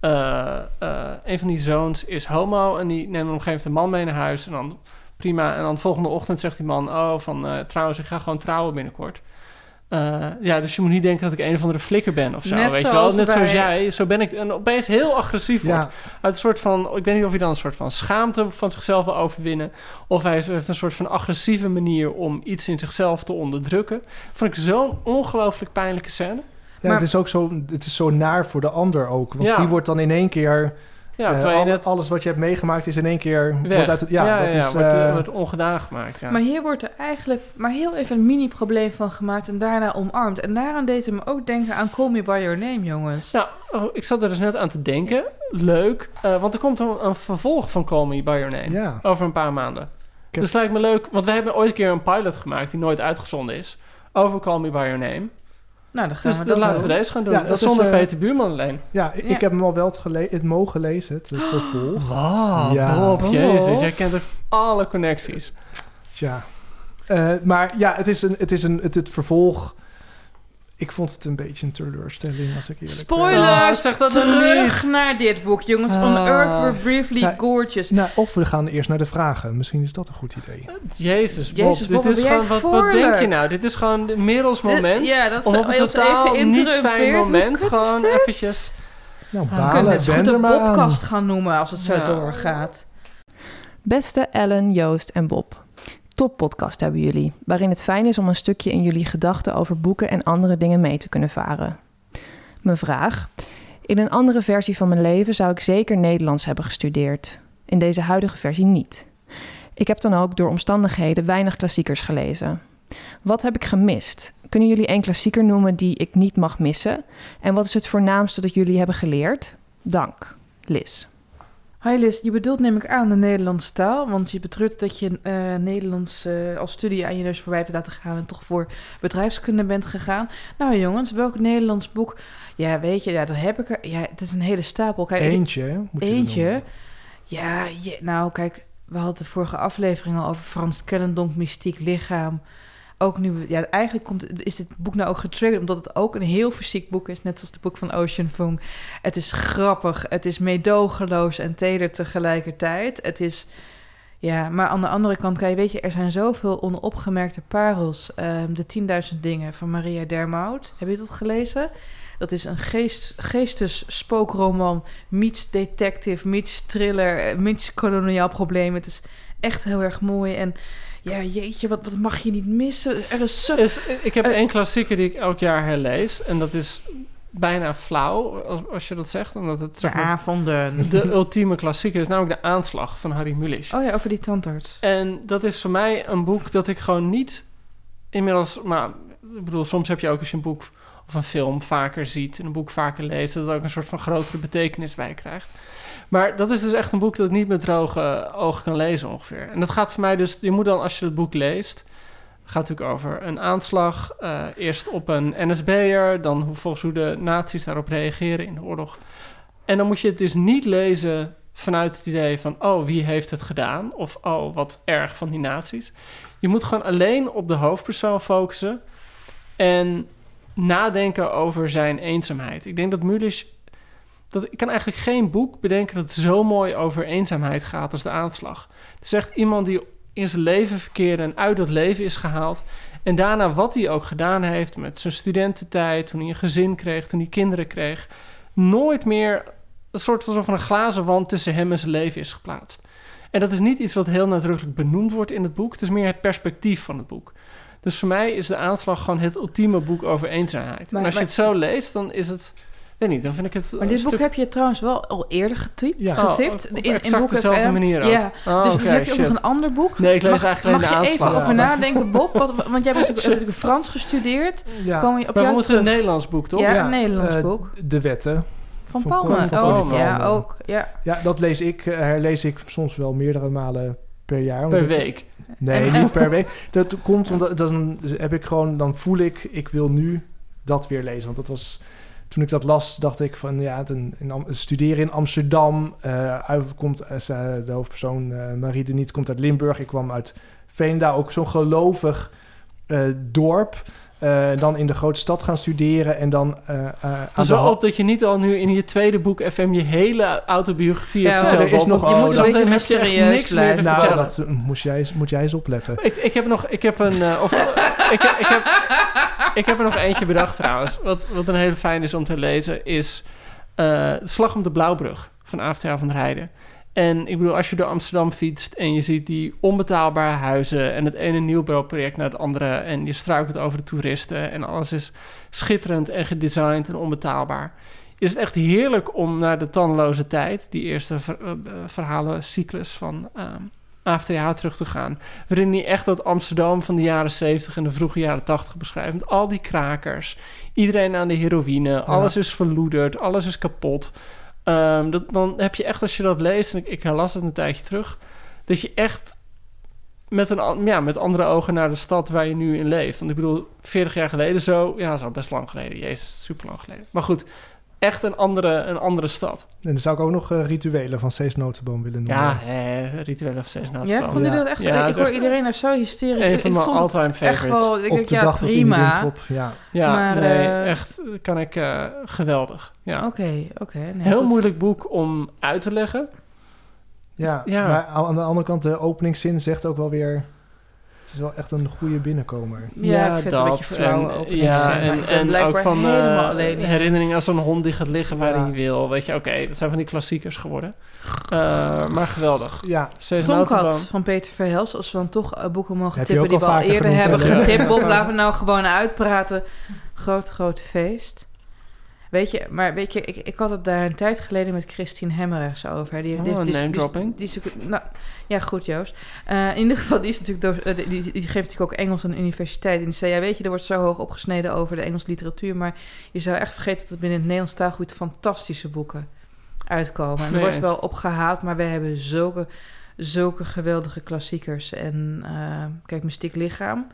eh, eh, een van die zoons is homo... en die neemt op een gegeven moment een man mee naar huis... en dan prima. En dan de volgende ochtend zegt die man... oh, van eh, trouwens, ik ga gewoon trouwen binnenkort. Eh, ja, dus je moet niet denken dat ik een of andere flikker ben of zo, Net weet je wel. zoals Net zoals jij, zo ben ik. En opeens heel agressief wordt. Uit een soort van, ik weet niet of hij dan een soort van schaamte van zichzelf wil overwinnen. Of hij heeft een soort van agressieve manier om iets in zichzelf te onderdrukken. Vond ik zo'n ongelooflijk pijnlijke scène. ja maar- het is ook zo, het is zo naar voor de ander ook. Want Ja. die wordt dan in één keer, Ja, eh, terwijl je al- net alles wat je hebt meegemaakt is in één keer, weg. wordt uit het, ja, dat is, wordt, eh, wordt ongedaan gemaakt. Ja. Maar hier wordt er eigenlijk maar heel even een mini-probleem van gemaakt en daarna omarmd. En daaraan deed het me ook denken aan Call Me By Your Name, jongens. Nou, oh, ik zat er dus net aan te denken. Leuk, eh, want er komt een, een vervolg van Call Me By Your Name. ja. Over een paar maanden. heb- Dus lijkt me leuk, want we hebben ooit een keer een pilot gemaakt die nooit uitgezonden is. Over Call Me By Your Name. Nou, dan gaan Dus we dat laten we deze gaan doen. Ja, dat is, zonder eh, Peter Buurman alleen. Ja, ik, Ja. ik heb hem al wel het, gele- het mogen lezen, het vervolg. Wow, Ja. Bob, Bob. jezus, jij kent ook alle connecties. Tja. Eh, maar ja, het is een, het, is een, het, het vervolg. Ik vond het een beetje een teleurstelling, als ik eerlijk ben. Spoiler! Oh, zeg dat dan Terug niet. naar dit boek, jongens. On Ah. Earth We're Briefly Nou, Gorgeous. Nou, of we gaan eerst naar de vragen. Misschien is dat een goed idee. Jezus, Bob, Jezus, Bob, dit is gewoon, wat, wat denk je nou? Dit is gewoon een middels moment. Ja, dat om op een ons totaal even niet fijn moment is gewoon eventjes... Nou, Ah. We kunnen het zo goed een podcast gaan noemen als het zo Ja. doorgaat. Beste Ellen, Joost en Bob. Top podcast hebben jullie, waarin het fijn is om een stukje in jullie gedachten over boeken en andere dingen mee te kunnen varen. Mijn vraag. In een andere versie van mijn leven zou ik zeker Nederlands hebben gestudeerd. In deze huidige versie niet. Ik heb dan ook door omstandigheden weinig klassiekers gelezen. Wat heb ik gemist? Kunnen jullie één klassieker noemen die ik niet mag missen? En wat is het voornaamste dat jullie hebben geleerd? Dank. Liz. Hi Liz, je bedoelt neem ik aan de Nederlandse taal, want je betreurt dat je eh, Nederlands eh, als studie aan je neus voorbij hebt laten gaan en toch voor bedrijfskunde bent gegaan. Nou jongens, welk Nederlands boek? Ja, weet je, ja, dan heb ik er. Ja, het is een hele stapel. Kijk, Eentje, hè, moet je Eentje? Ja, je, nou kijk, we hadden de vorige aflevering al over Frans Kellendonk, mystiek lichaam. Ook nu, ja, eigenlijk komt, is dit boek nou ook getriggerd omdat het ook een heel fysiek boek is, net zoals het boek van Ocean Vuong. Het is grappig, het is meedogenloos en teder tegelijkertijd. Het is, ja, maar aan de andere kant, kijk, weet je, er zijn zoveel onopgemerkte parels. Ehm, de 10.000 dingen van Maria Dermout. Heb je dat gelezen? Dat is een geest, geestespookroman, meets detective, meets thriller, eh, meets koloniaal probleem. Het is echt heel erg mooi. En Ja, jeetje, wat, wat mag je niet missen? Er is zo... Is, ik heb één klassieker die ik elk jaar herlees. En dat is bijna flauw, als, als je dat zegt. Omdat het zeg maar, avonden. de ultieme klassieker is. Namelijk De Aanslag van Harry Mulisch. Oh ja, over die tandarts. En dat is voor mij een boek dat ik gewoon niet inmiddels... Maar ik bedoel, soms heb je ook als je een boek of een film vaker ziet... en een boek vaker leest... dat het ook een soort van grotere betekenis bij krijgt. Maar dat is dus echt een boek dat ik niet met droge ogen kan lezen ongeveer. En dat gaat voor mij dus... Je moet dan, als je het boek leest... gaat natuurlijk over een aanslag. eh, eerst op een NSB'er, dan volgens hoe de nazi's daarop reageren in de oorlog. En dan moet je het dus niet lezen vanuit het idee van... oh, wie heeft het gedaan? Of oh, wat erg van die nazi's. Je moet gewoon alleen op de hoofdpersoon focussen... en nadenken over zijn eenzaamheid. Ik denk dat Mulisch... Dat, ik kan eigenlijk geen boek bedenken dat zo mooi over eenzaamheid gaat als de aanslag. Het is echt iemand die in zijn leven verkeerde en uit dat leven is gehaald. En daarna wat hij ook gedaan heeft met zijn studententijd, toen hij een gezin kreeg, toen hij kinderen kreeg, nooit meer een soort alsof er een glazen wand tussen hem en zijn leven is geplaatst. En dat is niet iets wat heel nadrukkelijk benoemd wordt in het boek. Het is meer het perspectief van het boek. Dus voor mij is de aanslag gewoon het ultieme boek over eenzaamheid. Maar- en als je het zo leest, dan is het... Weet niet, dan vind ik het Maar dit boek heb je trouwens wel al eerder getypt, Ja. Oh, getipt. op in, in exact Boek dezelfde FM. manier ook. Ja, Oh, dus heb je ook nog een ander boek? Nee, ik lees mag, eigenlijk alleen mag de je even over nadenken, Bob? Want, want jij [LAUGHS] hebt natuurlijk, natuurlijk Frans gestudeerd. Ja, Kom je op Maar we jou moeten een? Nederlands boek, toch? Ja, Ja, een Nederlands eh, boek. de wetten. Van van Palme. Oh, ja, ook. Ja. Ja, dat lees ik, eh, herlees ik soms wel meerdere malen per jaar. Per week. Nee, niet per week. Dat komt omdat dan heb ik gewoon, dan voel ik, ik wil nu dat weer lezen. Want dat was, toen ik dat las, dacht ik van ja, een, studeren in Amsterdam. ze- de hoofdpersoon eh, Marie de Niet komt uit Limburg. Ik kwam uit Veenendaal, ook zo'n gelovig dorp. Eh, dan in de grote stad gaan studeren en dan eh eh, aan Pas wel op dat je niet al nu in je tweede boek FM je hele autobiografie Ja, hebt verteld. er is nog- Je moet een dat- beetje dan heb je echt mysterieus niks meer te blijven. Nou, vertellen. dat eh, moest jij, moet jij eens opletten. Ik, ik heb nog, ik heb een, eh, of, [LAUGHS] ik, heb- ik, heb, ik heb er nog eentje bedacht trouwens. Wat, wat een hele fijn is om te lezen, is eh, De Slag om de Blauwbrug van AFTA van der Heijden. En ik bedoel, als je door Amsterdam fietst en je ziet die onbetaalbare huizen en het ene nieuwbouwproject naar het andere en je struikelt over de toeristen en alles is schitterend en gedesigned en onbetaalbaar. Is het echt heerlijk om naar de tandeloze tijd, die eerste ver, eh, verhalencyclus van ehm AFTH terug te gaan. Waarin hij echt dat Amsterdam van de jaren 70 en de vroege jaren 80 beschrijft. Met al die krakers. Iedereen aan de heroïne. Alles is verloederd. Alles is kapot. Ehm, dan heb je echt, als je dat leest, en ik, ik herlas het een tijdje terug, dat je echt met, een, ja, met andere ogen naar de stad waar je nu in leeft. Want ik bedoel, 40 jaar geleden zo, ja, dat is al best lang geleden. Jezus, super lang geleden. Maar goed, echt een andere, een andere stad. En dan zou ik ook nog eh, rituelen van Cees Notenboom willen noemen. Ja, eh, of zes na Ja, vond je Ja. dat echt? Ja, ik hoor echt iedereen nou zo hysterisch. Een van ik mijn vond het all-time echt favorites. wel... Ik op denk, de ja, dag dat prima. op. Ja. Ja, Maar, nee, eh, echt kan ik eh, geweldig. Ja. Oké, oké. nee, Heel goed. moeilijk boek om uit te leggen. Ja, Ja. maar aan de andere kant, de openingszin zegt ook wel weer... Het is wel echt een goede binnenkomer. Ja, ik vind het een beetje flauw En, ja, en, ook van helemaal eh, herinneringen als een hond die gaat liggen waar Ja. hij wil. Weet je, oké, dat zijn van die klassiekers geworden. Eh, maar geweldig. Ja, Tomcat van Peter Verhelst. Als we dan toch eh, boeken mogen tippen die we al eerder hebben getipt. Bob, laten we nou gewoon uitpraten. Groot, groot feest. Weet je, maar weet je, ik, ik had het daar een tijd geleden met Christine Hemmerichs over. Die, Oh, die, die, name dropping. Die, nou, ja, goed Joost. Eh, in ieder geval, die, is natuurlijk door, eh, die, die, geeft natuurlijk ook Engels aan de universiteit. En die zei, ja weet je, er wordt zo hoog opgesneden over de Engelse literatuur. Maar je zou echt vergeten dat er binnen het Nederlands taalgebied fantastische boeken uitkomen. En er wordt wel opgehaald, maar we hebben zulke, zulke geweldige klassiekers. En eh, kijk, Mystiek Lichaam,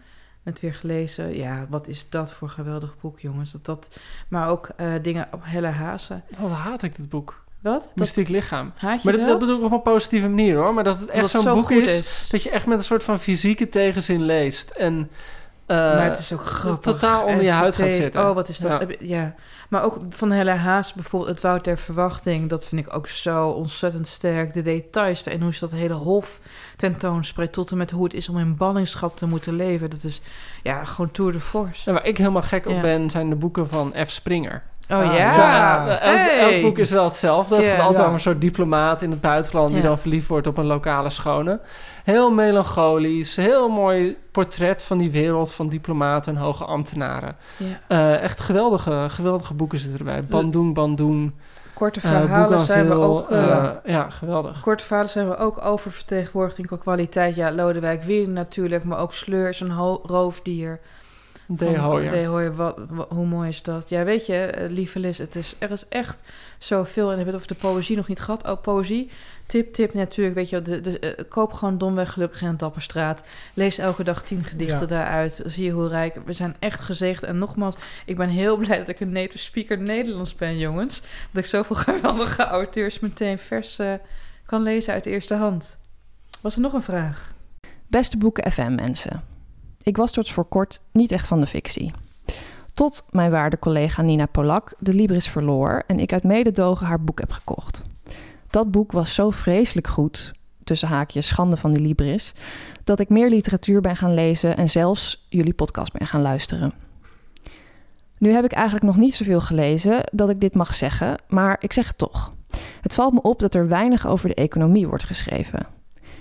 net weer gelezen. Ja, wat is dat voor geweldig boek, jongens. Dat, dat, maar ook eh, dingen op Helle Hazen. Wat haat ik dit boek. Wat? Dat, Mystiek lichaam. haat je Maar dat, dat? bedoel ik op een positieve manier hoor. Maar dat het echt het zo'n zo boek goed is, dat je echt met een soort van fysieke tegenzin leest. En eh, maar het is ook grappig. totaal onder je huid gaat zitten. Oh, wat is dat? Ja. Ja. ja. Maar ook van Helle Haas bijvoorbeeld, het Woud der Verwachting. Dat vind ik ook zo ontzettend sterk. De details en hoe ze dat hele hof tentoonspreekt... tot en met hoe het is om in ballingschap te moeten leven. Dat is ja, gewoon tour de force. En waar ik helemaal gek op ben, zijn de boeken van F. Springer. Oh Ah, ja. ja, elk, Hey. elk boek is wel hetzelfde. Gaat altijd Ja. over een soort diplomaat in het buitenland... die Ja. dan verliefd wordt op een lokale schone. Heel melancholisch. Heel mooi portret van die wereld van diplomaten en hoge ambtenaren. Ja. Eh, echt geweldige, geweldige boeken zitten erbij. Bandoen, Bandoen. Korte eh verhalen zijn we ook... eh, ja, geweldig. Korte verhalen zijn we ook oververtegenwoordigd in kwaliteit. Ja, Lodewijk Wien natuurlijk, maar ook Sleur is een roofdier. D. Van- Hoyer. D. Hoyer, wat, wat- hoe mooi is dat? Ja, weet je, eh, lieve Liz, het is, er is echt zoveel. En we hebben het over de poëzie nog niet gehad. Oh, poëzie. Tip, tip natuurlijk. Weet je, de, de, eh, koop gewoon domweg gelukkig in een Dapperstraat. Lees elke dag tien gedichten Ja. daaruit. Zie je hoe rijk. We zijn echt gezegend. En nogmaals, ik ben heel [LAUGHS] blij dat ik een native speaker Nederlands ben, jongens. Dat ik zoveel [LAUGHS] geweldige auteurs meteen vers eh, kan lezen uit de eerste hand. Was er nog een vraag? Beste boeken FM mensen. Ik was tot voor kort niet echt van de fictie. Tot mijn waarde collega Nina Polak de Libris verloor en ik uit mededogen haar boek heb gekocht. Dat boek was zo vreselijk goed, tussen haakjes schande van die Libris, dat ik meer literatuur ben gaan lezen en zelfs jullie podcast ben gaan luisteren. Nu heb ik eigenlijk nog niet zoveel gelezen dat ik dit mag zeggen, maar ik zeg het toch. Het valt me op dat er weinig over de economie wordt geschreven.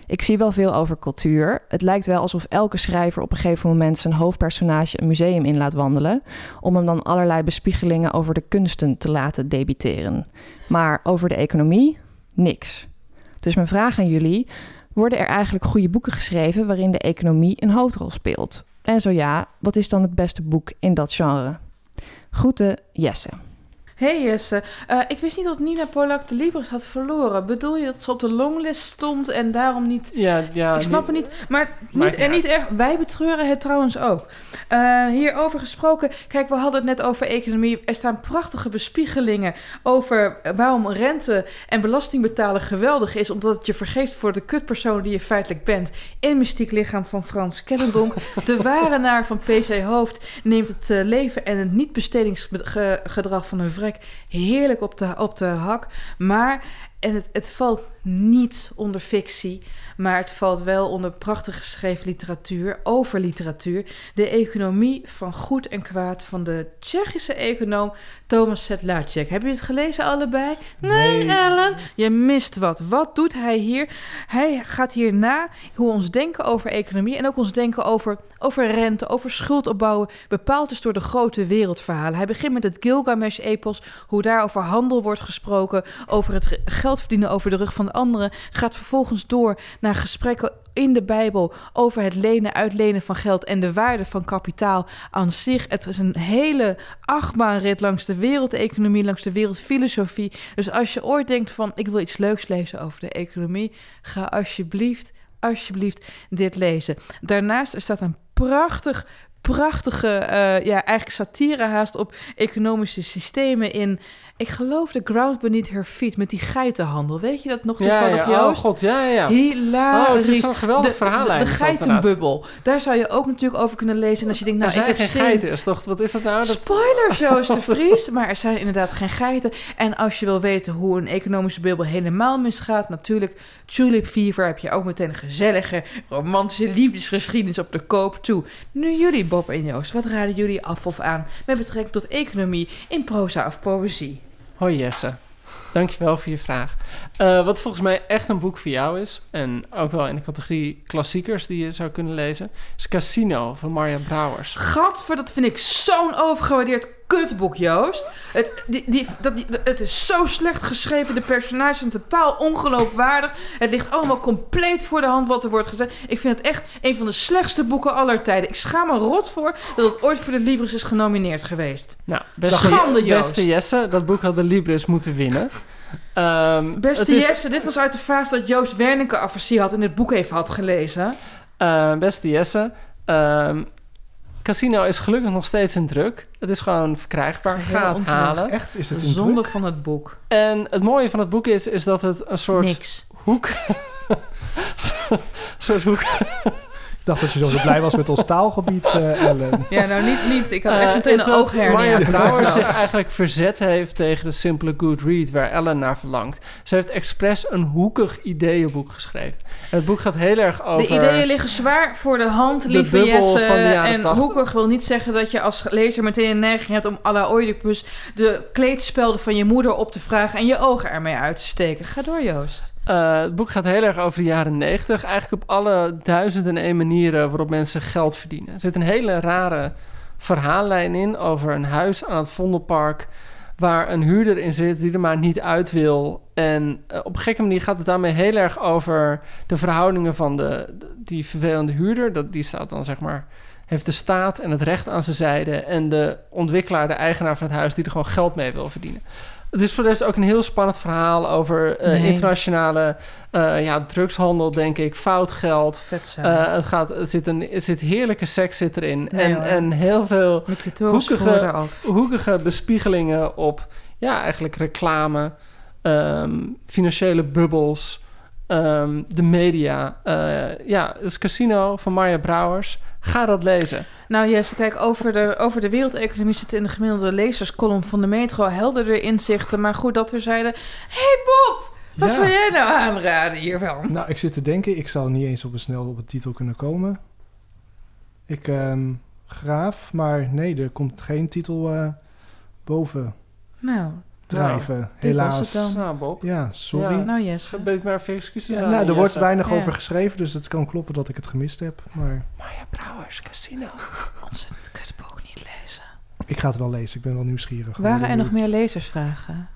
Ik zie wel veel over cultuur. Het lijkt wel alsof elke schrijver op een gegeven moment zijn hoofdpersonage een museum in laat wandelen, om hem dan allerlei bespiegelingen over de kunsten te laten debiteren. Maar over de economie, niks. Dus mijn vraag aan jullie: worden er eigenlijk goede boeken geschreven waarin de economie een hoofdrol speelt? En zo ja, wat is dan het beste boek in dat genre? Groeten, Jesse. Hey Jesse, Eh, ik wist niet dat Nina Polak de Libris had verloren. Bedoel je dat ze op de longlist stond en daarom niet... Ja, ja, ik snap het niet, maar niet, en niet erg. Wij betreuren het trouwens ook. Eh, hierover gesproken, kijk, we hadden het net over economie. Er staan prachtige bespiegelingen over waarom rente en belasting betalen geweldig is, omdat het je vergeeft voor de kutpersoon die je feitelijk bent. In Mystiek Lichaam van Frans Kellendonk. [LAUGHS] de warenaar van PC Hoofd neemt het eh, leven en het niet-bestedingsgedrag van een heerlijk op de, op de hak. Maar, en het, het valt niet onder fictie, maar het valt wel onder prachtig geschreven literatuur, over literatuur. De economie van goed en kwaad van de Tsjechische econoom Thomas Sedlacek. Hebben jullie het gelezen allebei? Nee, Nee. Ellen. Je mist wat. Wat doet hij hier? Hij gaat hier na hoe ons denken over economie en ook ons denken over, over rente, over schuld opbouwen, bepaald is door de grote wereldverhalen. Hij begint met het Gilgamesh-epos, hoe daar over handel wordt gesproken, over het ge- geld verdienen over de rug van de anderen, gaat vervolgens door naar gesprekken in de Bijbel over het lenen, uitlenen van geld en de waarde van kapitaal aan zich. Het is een hele achtbaanrit langs de wereldeconomie, langs de wereldfilosofie. Dus als je ooit denkt van ik wil iets leuks lezen over de economie, ga alsjeblieft, alsjeblieft dit lezen. Daarnaast staat een prachtig prachtige, eh, ja, eigenlijk satire haast op economische systemen in. Ik geloof de Ground Beneath Her Feet met die geitenhandel. Weet je dat nog Ja, toevallig, ja. Oh Joost? god, ja, ja, ja. Hilarisch. Oh, het is zo'n geweldig de, verhaallijn De, de is geitenbubbel. Daar zou je ook natuurlijk over kunnen lezen. En als je denkt, nou, er zijn ik heb geen zin... geiten, is toch? Wat is dat nou? Dat... Spoilers, Joost de [LAUGHS] Vries. Maar er zijn inderdaad geen geiten. En als je wil weten hoe een economische bubbel helemaal misgaat... natuurlijk, Tulip Fever heb je ook meteen een gezellige... romantische liefdesgeschiedenis op de koop toe. Nu jullie, Bob en Joost. Wat raden jullie af of aan met betrekking tot economie in proza of poëzie? Hoi Jesse, dankjewel voor je vraag. Eh, wat volgens mij echt een boek voor jou is, en ook wel in de categorie klassiekers die je zou kunnen lezen, is Casino van Marja Brouwers. Gadver, dat vind ik zo'n overgewaardeerd kutboek, Joost. Het, die, die, dat, die, het is zo slecht geschreven. De personages zijn totaal ongeloofwaardig. Het ligt allemaal compleet voor de hand wat er wordt gezegd. Ik vind het echt een van de slechtste boeken aller tijden. Ik schaam me rot voor dat het ooit voor de Libris is genomineerd geweest. Nou, beste, Schande, Joost. beste Jesse, dat boek had de Libris moeten winnen. Ehm, Beste is- Jesse, dit was uit de fase dat Joost Wernicke aversie had en het boek even had gelezen. Eh, beste Jesse, ehm, Casino is gelukkig nog steeds in druk. Het is gewoon verkrijgbaar. Ga het halen. Echt, is het in Zonde druk? van het boek. En het mooie van het boek is, is dat het een soort Niks. hoek... [LAUGHS] soort hoek... Ik dacht dat je zo blij was met ons taalgebied, eh, Ellen. Ja, nou niet, niet. Ik had Eh, echt meteen is een ooghernia. Zich las. eigenlijk verzet heeft tegen de simpele good read waar Ellen naar verlangt. Ze heeft expres een hoekig ideeënboek geschreven. En het boek gaat heel erg over... De ideeën liggen zwaar voor de hand, lieve bubbel Jesse. van de jaren En 80. hoekig wil niet zeggen dat je als lezer meteen een neiging hebt om à la Oedipus de kleedspelden van je moeder op te vragen en je ogen ermee uit te steken. Ga door, Joost. Eh, het boek gaat heel erg over de jaren negentig. Eigenlijk op alle duizenden en één manieren waarop mensen geld verdienen. Er zit een hele rare verhaallijn in over een huis aan het Vondelpark... waar een huurder in zit die er maar niet uit wil. En eh, op een gekke manier gaat het daarmee heel erg over de verhoudingen van de- die vervelende huurder. Dat, die staat dan zeg maar... heeft de staat en het recht aan zijn zijde... en de ontwikkelaar, de eigenaar van het huis... die er gewoon geld mee wil verdienen. Het is voor de rest ook een heel spannend verhaal over eh, Nee. internationale eh, ja, drugshandel, denk ik, fout geld. Vet. Eh, het, gaat, het, zit een, het zit heerlijke seks zit erin. Nee, en, hoor. en heel veel hoekige- hoekige bespiegelingen op ja, eigenlijk reclame, ehm, financiële bubbels, ehm, de media. Eh, ja, het is Casino van Marja Brouwers. Ga dat lezen. Nou Jesse, kijk, over de, over de wereldeconomie zitten in de gemiddelde lezerscolumn van de Metro heldere inzichten. Maar goed, dat we zeiden... hey Bob, wat Ja. zou jij nou aanraden hiervan? Nou, ik zit te denken, ik zal niet eens op een snel op een titel kunnen komen. Ik ehm graaf, maar nee, er komt geen titel eh, boven Nou, drijven. dit was Helaas. het dan. Nou, Bob. Ja, sorry. Ja. nou Jesse. Ben ik maar even excuses Ja, aan, nou, er wordt weinig Ja. over geschreven, dus het kan kloppen dat ik het gemist heb. Maar Marja Brouwers, Casino. [LAUGHS] Ontzettend kutboek niet lezen. ik ga het wel lezen, ik ben wel nieuwsgierig. Waren er nog meer lezersvragen?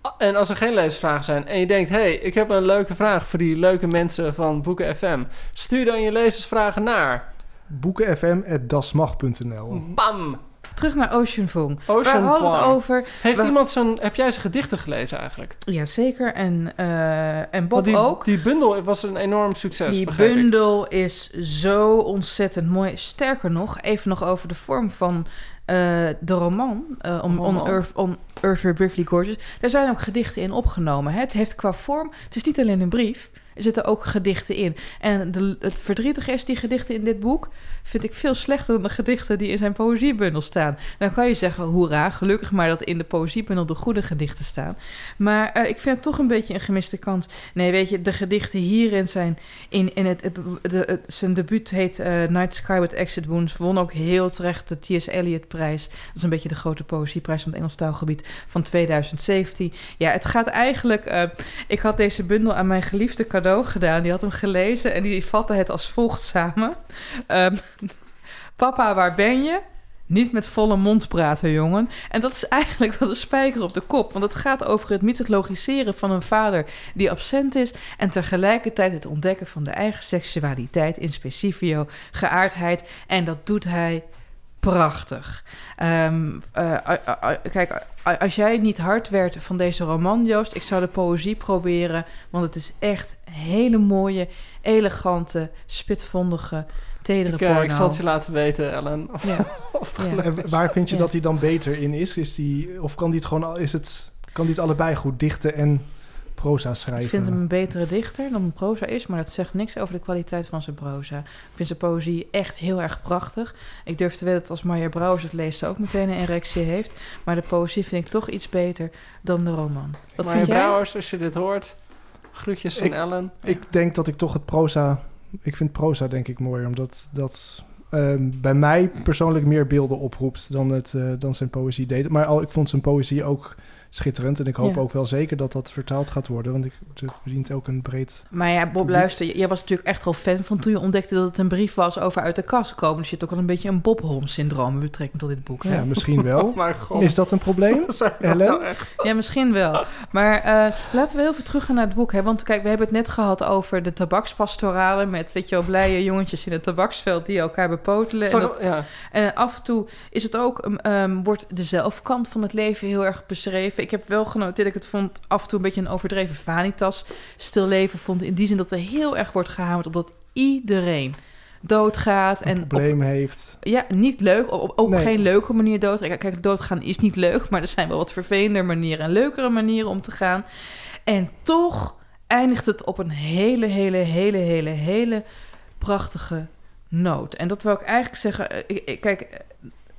Ah, En als er geen leesvragen zijn en je denkt... hey, ik heb een leuke vraag voor die leuke mensen van Boeken FM... stuur dan je lezersvragen naar... Boekenfm.dasmag.nl Bam! Terug naar Ocean Vuong. Ocean We hadden het over... Heeft iemand zijn... Heb jij zijn gedichten gelezen eigenlijk? Jazeker, en, eh en Bob die, ook. Die bundel was een enorm succes, Die ik. bundel is zo ontzettend mooi. Sterker nog, even nog over de vorm van eh, de roman. eh, on, on. Earth, on Earth We're Briefly Gorgeous. Daar zijn ook gedichten in opgenomen. Hè? Het heeft qua vorm... Het is niet alleen een brief. Er zitten ook gedichten in. En de, het verdrietige is, die gedichten in dit boek... vind ik veel slechter dan de gedichten die in zijn poëziebundel staan. Dan kan je zeggen, hoera, gelukkig maar dat in de poëziebundel de goede gedichten staan. Maar eh, ik vind het toch een beetje een gemiste kans. Nee, weet je, de gedichten hierin zijn... In, in het, de, zijn debuut heet eh, Night Sky with Exit Wounds. Won ook heel terecht de T.S. Eliot-prijs. Dat is een beetje de grote poëzieprijs van het Engels taalgebied van 2017. Ja, het gaat eigenlijk... eh, ik had deze bundel aan mijn geliefde cadeau gedaan. Die had hem gelezen en die vatte het als volgt samen. Ehm, Papa, waar ben je? Niet met volle mond praten, jongen. En dat is eigenlijk wel de spijker op de kop. Want het gaat over het mythologiseren van een vader die absent is... en tegelijkertijd het ontdekken van de eigen seksualiteit... in specifio, geaardheid. En dat doet hij prachtig. Ehm, eh, kijk, als jij niet hard werd van deze roman, Joost... ik zou de poëzie proberen... want het is echt hele mooie, elegante, spitvondige... Tedere Ik, eh, porno. ik zal het je laten weten, Ellen. Of, Ja. [LAUGHS] of het Ja. gelukt En is. waar vind je Ja. dat hij dan beter in is? is die, of kan die het gewoon, al- is het, kan die het allebei goed dichten en proza schrijven? Ik vind hem een betere dichter dan proza is, maar dat zegt niks over de kwaliteit van zijn proza. Ik vind zijn poëzie echt heel erg prachtig. Ik durf te weten dat als Marja Brouwers het leest, ze ook meteen een erectie heeft. Maar de poëzie vind ik toch iets beter dan de roman. Wat Marja vind jij? Brouwers, als je dit hoort... Groetjes van Ik- Ellen. Ik denk dat ik toch het proza... Ik vind proza denk ik mooier, omdat dat ehm, bij mij persoonlijk meer beelden oproept dan, het, eh, dan zijn poëzie deed. Maar al, ik vond zijn poëzie ook schitterend. En ik hoop Ja. ook wel zeker dat dat vertaald gaat worden. Want ik, het verdient ook een breed... Maar ja, Bob, Publiek. luister, jij was natuurlijk echt wel fan van toen je ontdekte dat het een brief was over uit de kast komen. Dus je hebt ook al een beetje een Bob Holmes-syndroom met betrekking tot dit boek. hè? Ja, misschien wel. [LAUGHS] Oh mijn god. Is dat een probleem, [LAUGHS] Ellen? Ja, misschien wel. Maar eh, laten we heel veel teruggaan naar het boek. Hè? Want kijk, we hebben het net gehad over de tabakspastoralen... met, weet je wel, blije jongetjes in het tabaksveld die elkaar bepotelen. En, dat- ja. en af en toe is het ook, um, um, wordt de zelfkant van het leven heel erg beschreven. Ik heb wel genoteerd dat ik het vond af en toe een beetje een overdreven vanitas stil leven vond. In die zin dat er heel erg wordt gehamerd op dat iedereen doodgaat. Een En op, probleem heeft. ja, niet leuk. Op, op ook Nee. geen leuke manier dood. Kijk, doodgaan is niet leuk, maar er zijn wel wat vervelender manieren en leukere manieren om te gaan. En toch eindigt het op een hele, hele, hele, hele, hele prachtige, noot. En dat wil ik eigenlijk zeggen. eh, kijk,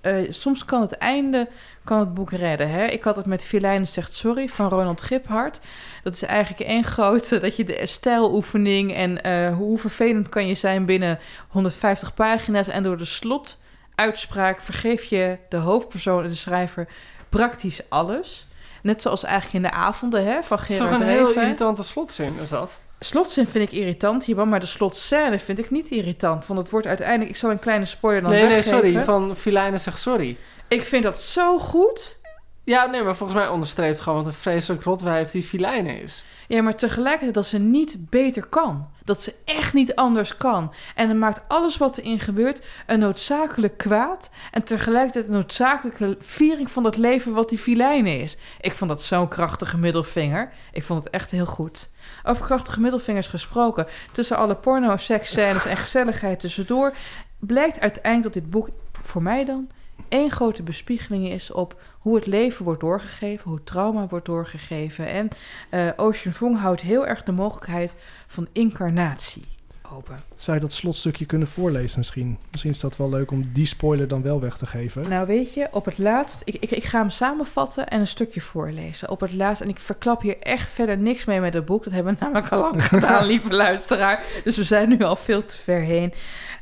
eh, eh, soms kan het einde kan het boek redden. Hè? Ik had het met Filijnen zegt sorry van Ronald Giphart. Dat is eigenlijk één [LAUGHS] grote dat je de stijloefening en eh, hoe vervelend kan je zijn binnen 150 pagina's en door de slotuitspraak vergeef je de hoofdpersoon en de schrijver praktisch alles. Net zoals eigenlijk in de avonden hè, van Het is Gerard een heel irritante slotzin, is dat? Slotzin vind ik irritant hiervan, maar de slotscène vind ik niet irritant. Want het wordt uiteindelijk... Ik zal een kleine spoiler dan nee, nee, weggeven. sorry. Van Filijnen zegt sorry. Ik vind dat zo goed. Ja, nee, maar volgens mij onderstreept gewoon wat een vreselijk rotwijf die Filijnen is. Ja, maar tegelijkertijd dat ze niet beter kan. Dat ze echt niet anders kan. En dan maakt alles wat erin gebeurt een noodzakelijk kwaad. En tegelijkertijd een noodzakelijke viering van dat leven wat die filijnen is. Ik vond dat zo'n krachtige middelvinger. Ik vond het echt heel goed. Over krachtige middelvingers gesproken. Tussen alle porno, seksscènes en gezelligheid tussendoor... blijkt uiteindelijk dat dit boek, voor mij dan... één grote bespiegeling is op hoe het leven wordt doorgegeven... hoe trauma wordt doorgegeven. En eh, Ocean Vuong houdt heel erg de mogelijkheid van incarnatie open. Zou je dat slotstukje kunnen voorlezen misschien? Misschien is dat wel leuk om die spoiler dan wel weg te geven. Nou weet je, op het laatst... Ik, ik, ik ga hem samenvatten en een stukje voorlezen. Op het laatst, en ik verklap hier echt verder niks mee met het boek. Dat hebben we namelijk al lang [LAUGHS] gedaan, lieve luisteraar. Dus we zijn nu al veel te ver heen.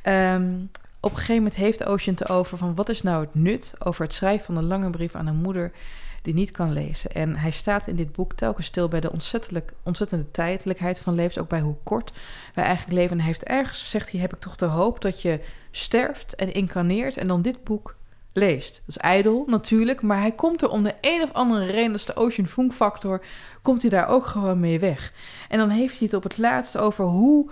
Ehm, op een gegeven moment heeft Ocean het over van... wat is nou het nut over het schrijven van een lange brief aan een moeder... die niet kan lezen. En hij staat in dit boek telkens stil bij de ontzettende tijdelijkheid van levens... ook bij hoe kort wij eigenlijk leven. En hij heeft ergens, zegt hij, heb ik toch de hoop dat je sterft en incarneert... en dan dit boek leest. Dat is ijdel natuurlijk, maar hij komt er om de een of andere reden, dat is de Ocean Funk factor, komt hij daar ook gewoon mee weg. En dan heeft hij het op het laatst over hoe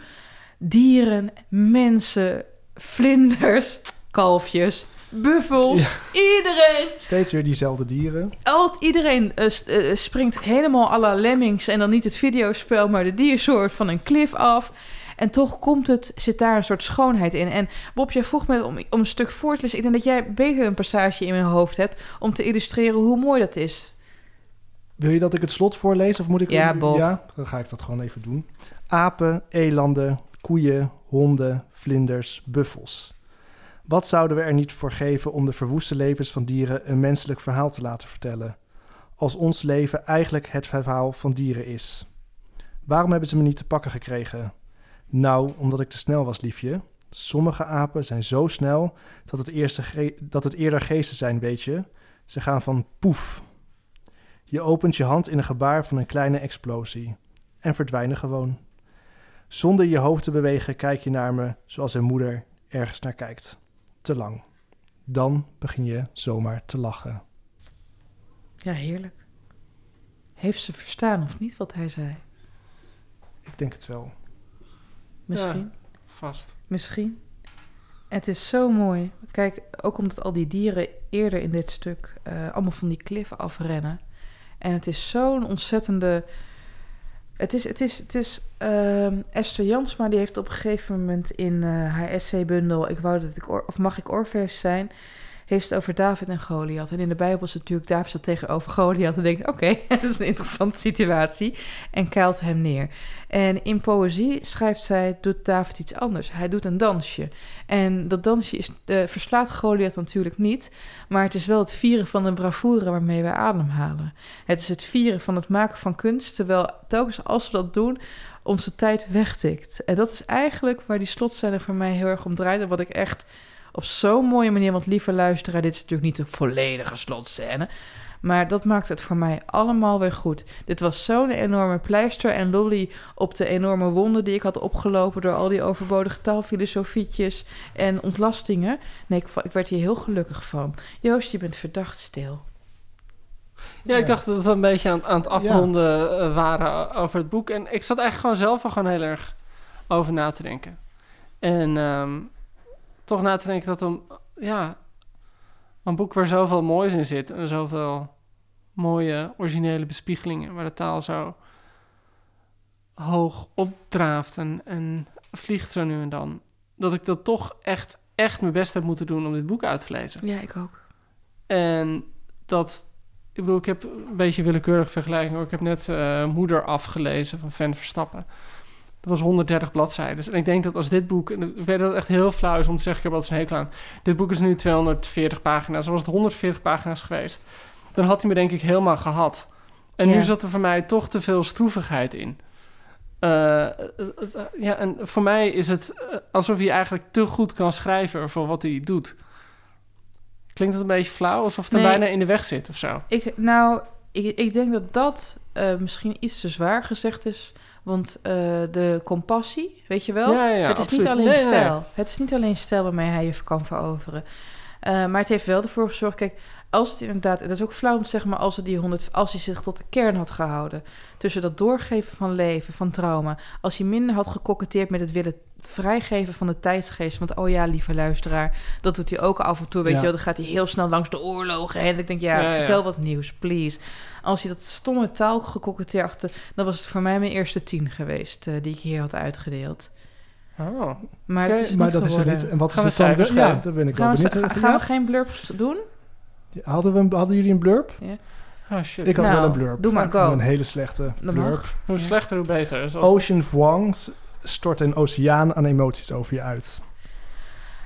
dieren, mensen, vlinders, kalfjes, buffels, iedereen Steeds weer diezelfde dieren. Alt, iedereen eh, eh, springt helemaal à la Lemmings en dan niet het videospel, maar de diersoort van een klif af. En toch komt het, zit daar een soort schoonheid in. En Bob, jij vroeg me om, om een stuk voor te lezen. Ik denk dat jij beter een passage in mijn hoofd hebt om te illustreren hoe mooi dat is. Wil je dat ik het slot voorlees of moet ik... Ja, Bob. Ja, dan ga ik dat gewoon even doen. Apen, elanden, koeien, honden, vlinders, buffels. Wat zouden we er niet voor geven om de verwoeste levens van dieren een menselijk verhaal te laten vertellen? Als ons leven eigenlijk het verhaal van dieren is. Waarom hebben ze me niet te pakken gekregen? Nou, omdat ik te snel was, liefje. Sommige apen zijn zo snel dat het, eerste dat het eerder geesten zijn, weet je. Ze gaan van poef. Je opent je hand in een gebaar van een kleine explosie en verdwijnen gewoon. Zonder je hoofd te bewegen kijk je naar me zoals een moeder ergens naar kijkt. Te lang. Dan begin je zomaar te lachen. Ja, heerlijk. Heeft ze verstaan of niet wat hij zei? Ik denk het wel. Misschien. Vast. Misschien. Het is zo mooi. Kijk, ook omdat al die dieren eerder in dit stuk eh, allemaal van die kliffen afrennen. En het is zo'n ontzettende. Het is, het is, het is ehm, Esther Jansma, die heeft op een gegeven moment in eh, haar essaybundel... Ik wou dat ik, of mag ik Orpheus zijn... heeft het over David en Goliath. En in de Bijbel is natuurlijk David staat tegenover Goliath... en denkt, oké, [LAUGHS] dat is een interessante situatie... en keilt hem neer. En in poëzie schrijft zij, doet David iets anders. Hij doet een dansje. En dat dansje is, eh, verslaat Goliath natuurlijk niet... maar het is wel het vieren van de bravoure waarmee wij ademhalen. Het is het vieren van het maken van kunst... terwijl telkens als we dat doen onze tijd wegtikt. En dat is eigenlijk waar die slotzijde voor mij heel erg om draait... en wat ik echt op zo'n mooie manier... want lieve luisteraar, dit is natuurlijk niet de volledige slotscène... Maar dat maakt het voor mij allemaal weer goed. Dit was zo'n enorme pleister en lolly op de enorme wonden die ik had opgelopen door al die overbodige taalfilosofietjes en ontlastingen. Nee, ik, ik werd hier heel gelukkig van. Joost, je bent verdacht stil. Ja, ik dacht dat we een beetje aan, aan het afronden eh, waren over het boek. En ik zat eigenlijk gewoon zelf er gewoon heel erg over na te denken. En ehm, toch na te denken dat een, ja, een boek waar zoveel moois in zit en zoveel mooie originele bespiegelingen, waar de taal zo hoog opdraaft en, en vliegt zo nu en dan, dat ik dat toch echt, echt mijn best heb moeten doen om dit boek uit te lezen. Ja, ik ook. En dat, ik bedoel, ik heb een beetje willekeurig vergelijking hoor. Ik heb net eh, Moeder afgelezen van Van Verstappen. Dat was 130 bladzijden. En ik denk dat als dit boek... En ik weet dat het echt heel flauw is om te zeggen... Ik heb altijd een hekel aan. Dit boek is nu 240 pagina's. Was het 140 pagina's geweest... dan had hij me denk ik helemaal gehad. En Ja. nu zat er voor mij toch te veel stroevigheid in. Eh, het- ja, en voor mij is het eh, alsof hij eigenlijk te goed kan schrijven voor wat hij doet. Klinkt dat een beetje flauw? Alsof het er bijna in de weg zit of zo? Ik, nou, ik, ik denk dat dat eh, misschien iets te zwaar gezegd is. Want eh, de compassie, weet je wel? Ja, ja, ja, het is absoluut. niet alleen Nee, nee, nee. stijl. Het is niet alleen stijl waarmee hij je kan veroveren. Eh, maar het heeft wel ervoor gezorgd... Kijk, als het inderdaad... Dat is ook flauw om te zeggen, maar als, het die 100, als hij zich tot de kern had gehouden... tussen dat doorgeven van leven, van trauma... als hij minder had gekoketteerd met het willen vrijgeven van de tijdsgeest... want oh ja, lieve luisteraar, dat doet hij ook af en toe, weet Ja. je wel... dan gaat hij heel snel langs de oorlogen heen... en ik denk, ja, Ja, ja. vertel wat nieuws, please. Als hij dat stomme taal gekoketteerd dan was het voor mij mijn eerste tien geweest... eh, die ik hier had uitgedeeld. Oh. Maar dat is het maar niet dat is er geworden. niet. En wat Gaan is we het dan? Ja, daar ben ik Gaan wel we, benieuwd. gaan Ja? we geen blurbs doen? Hadden, we, hadden jullie een blurb? Oh shit. Ik had Nou, wel een blurb. doe maar, go. Een hele slechte blurb. mag. Hoe slechter, hoe beter. Is Ocean Vuong stort een oceaan aan emoties over je uit.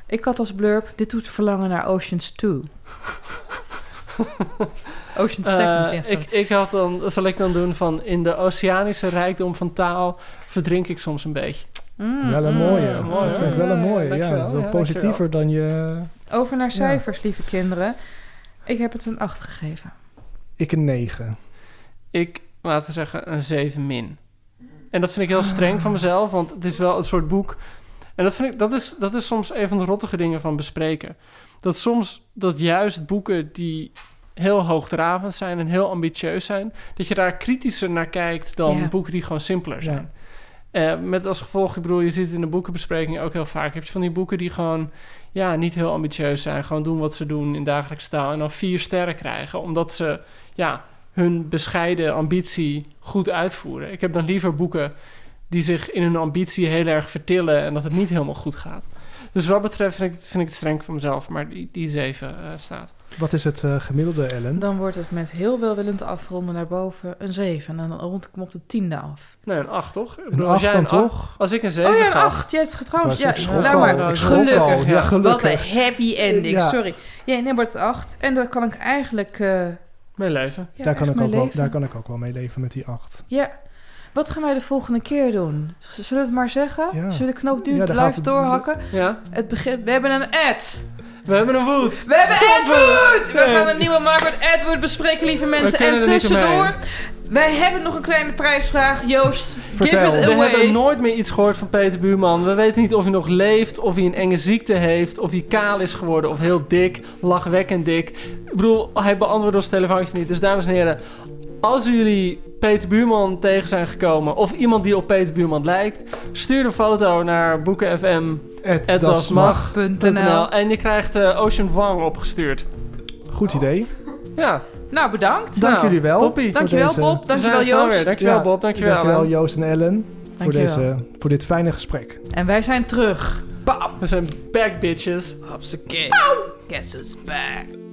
Ik had als blurb... dit doet verlangen naar Oceans 2. [LAUGHS] Oceans Eh, Second, ja, sorry. ik, ik had dan, zal ik dan doen van in de oceanische rijkdom van taal verdrink ik soms een beetje. Mm, wel een mm, mooie. mm. dat vind ik wel een mooie. Ja, dat is wel Ja, positiever dan je... Over naar cijfers, lieve kinderen. Ik heb het een 8 gegeven. Ik een 9. Ik, laten we zeggen, een 7 min. En dat vind ik heel streng van mezelf, want het is wel een soort boek. En dat, vind ik, dat, is, dat is soms een van de rottige dingen van bespreken. Dat soms, dat juist boeken die heel hoogdravend zijn en heel ambitieus zijn, dat je daar kritischer naar kijkt dan Ja. boeken die gewoon simpeler Ja. zijn. Eh, met als gevolg, ik bedoel, je ziet het in de boekenbespreking ook heel vaak. Heb je van die boeken die gewoon ja, niet heel ambitieus zijn. Gewoon doen wat ze doen in dagelijkse taal. En dan vier sterren krijgen. Omdat ze ja, hun bescheiden ambitie goed uitvoeren. Ik heb dan liever boeken die zich in hun ambitie heel erg vertillen. En dat het niet helemaal goed gaat. Dus wat betreft vind ik, vind ik het streng van mezelf. Maar die, die zeven eh, staat. Wat is het eh, gemiddelde, Ellen? Dan wordt het met heel welwillend afronden naar boven een 7. En dan rond ik hem op de tiende af. Nee, een acht toch? Ik Een bedoel, als 8 jij dan een acht- toch? Als ik een zeven Oh ja, een gaf- 8. Je hebt het trouwens. Was Ja, laat al, maar. Gelukkig. Ja, Wat gelukkig. een happy ending. Ja. Sorry. Ja, nee, wordt het 8. En daar kan ik eigenlijk... eh, Mijn leven. ja, daar, kan ik ook mee wel, leven. daar kan ik ook wel mee leven met die 8. Ja. Wat gaan wij de volgende keer doen? Zullen we het maar zeggen? Ja. Zullen we de knoop nu live doorhakken? Ja, Het begin, we hebben een ad. We hebben een woed. We hebben Edward! We gaan een nieuwe Margaret Edward bespreken, lieve mensen. En tussendoor, wij hebben nog een kleine prijsvraag. Joost, Vertel. give it We hebben nooit meer iets gehoord van Peter Buurman. We weten niet of hij nog leeft, of hij een enge ziekte heeft, of hij kaal is geworden, of heel dik, lachwekkend dik. Ik bedoel, hij beantwoordt ons telefoontje niet. Dus dames en heren, als jullie Peter Buurman tegen zijn gekomen, of iemand die op Peter Buurman lijkt, stuur een foto naar boekenfm.dasmag.nl .nl. en je krijgt eh, Ocean Wang opgestuurd. Goed idee. Ja, Nou, bedankt. Dank Nou, jullie wel. toppie. Dankjewel deze- Bob, we dankjewel. Joost. Dankjewel Ja, Bob, dankjewel. Dankjewel. Joost en Ellen voor, deze, voor dit fijne gesprek. En wij zijn terug. Bam! We zijn back bitches. Hopsakee. Guess who's back?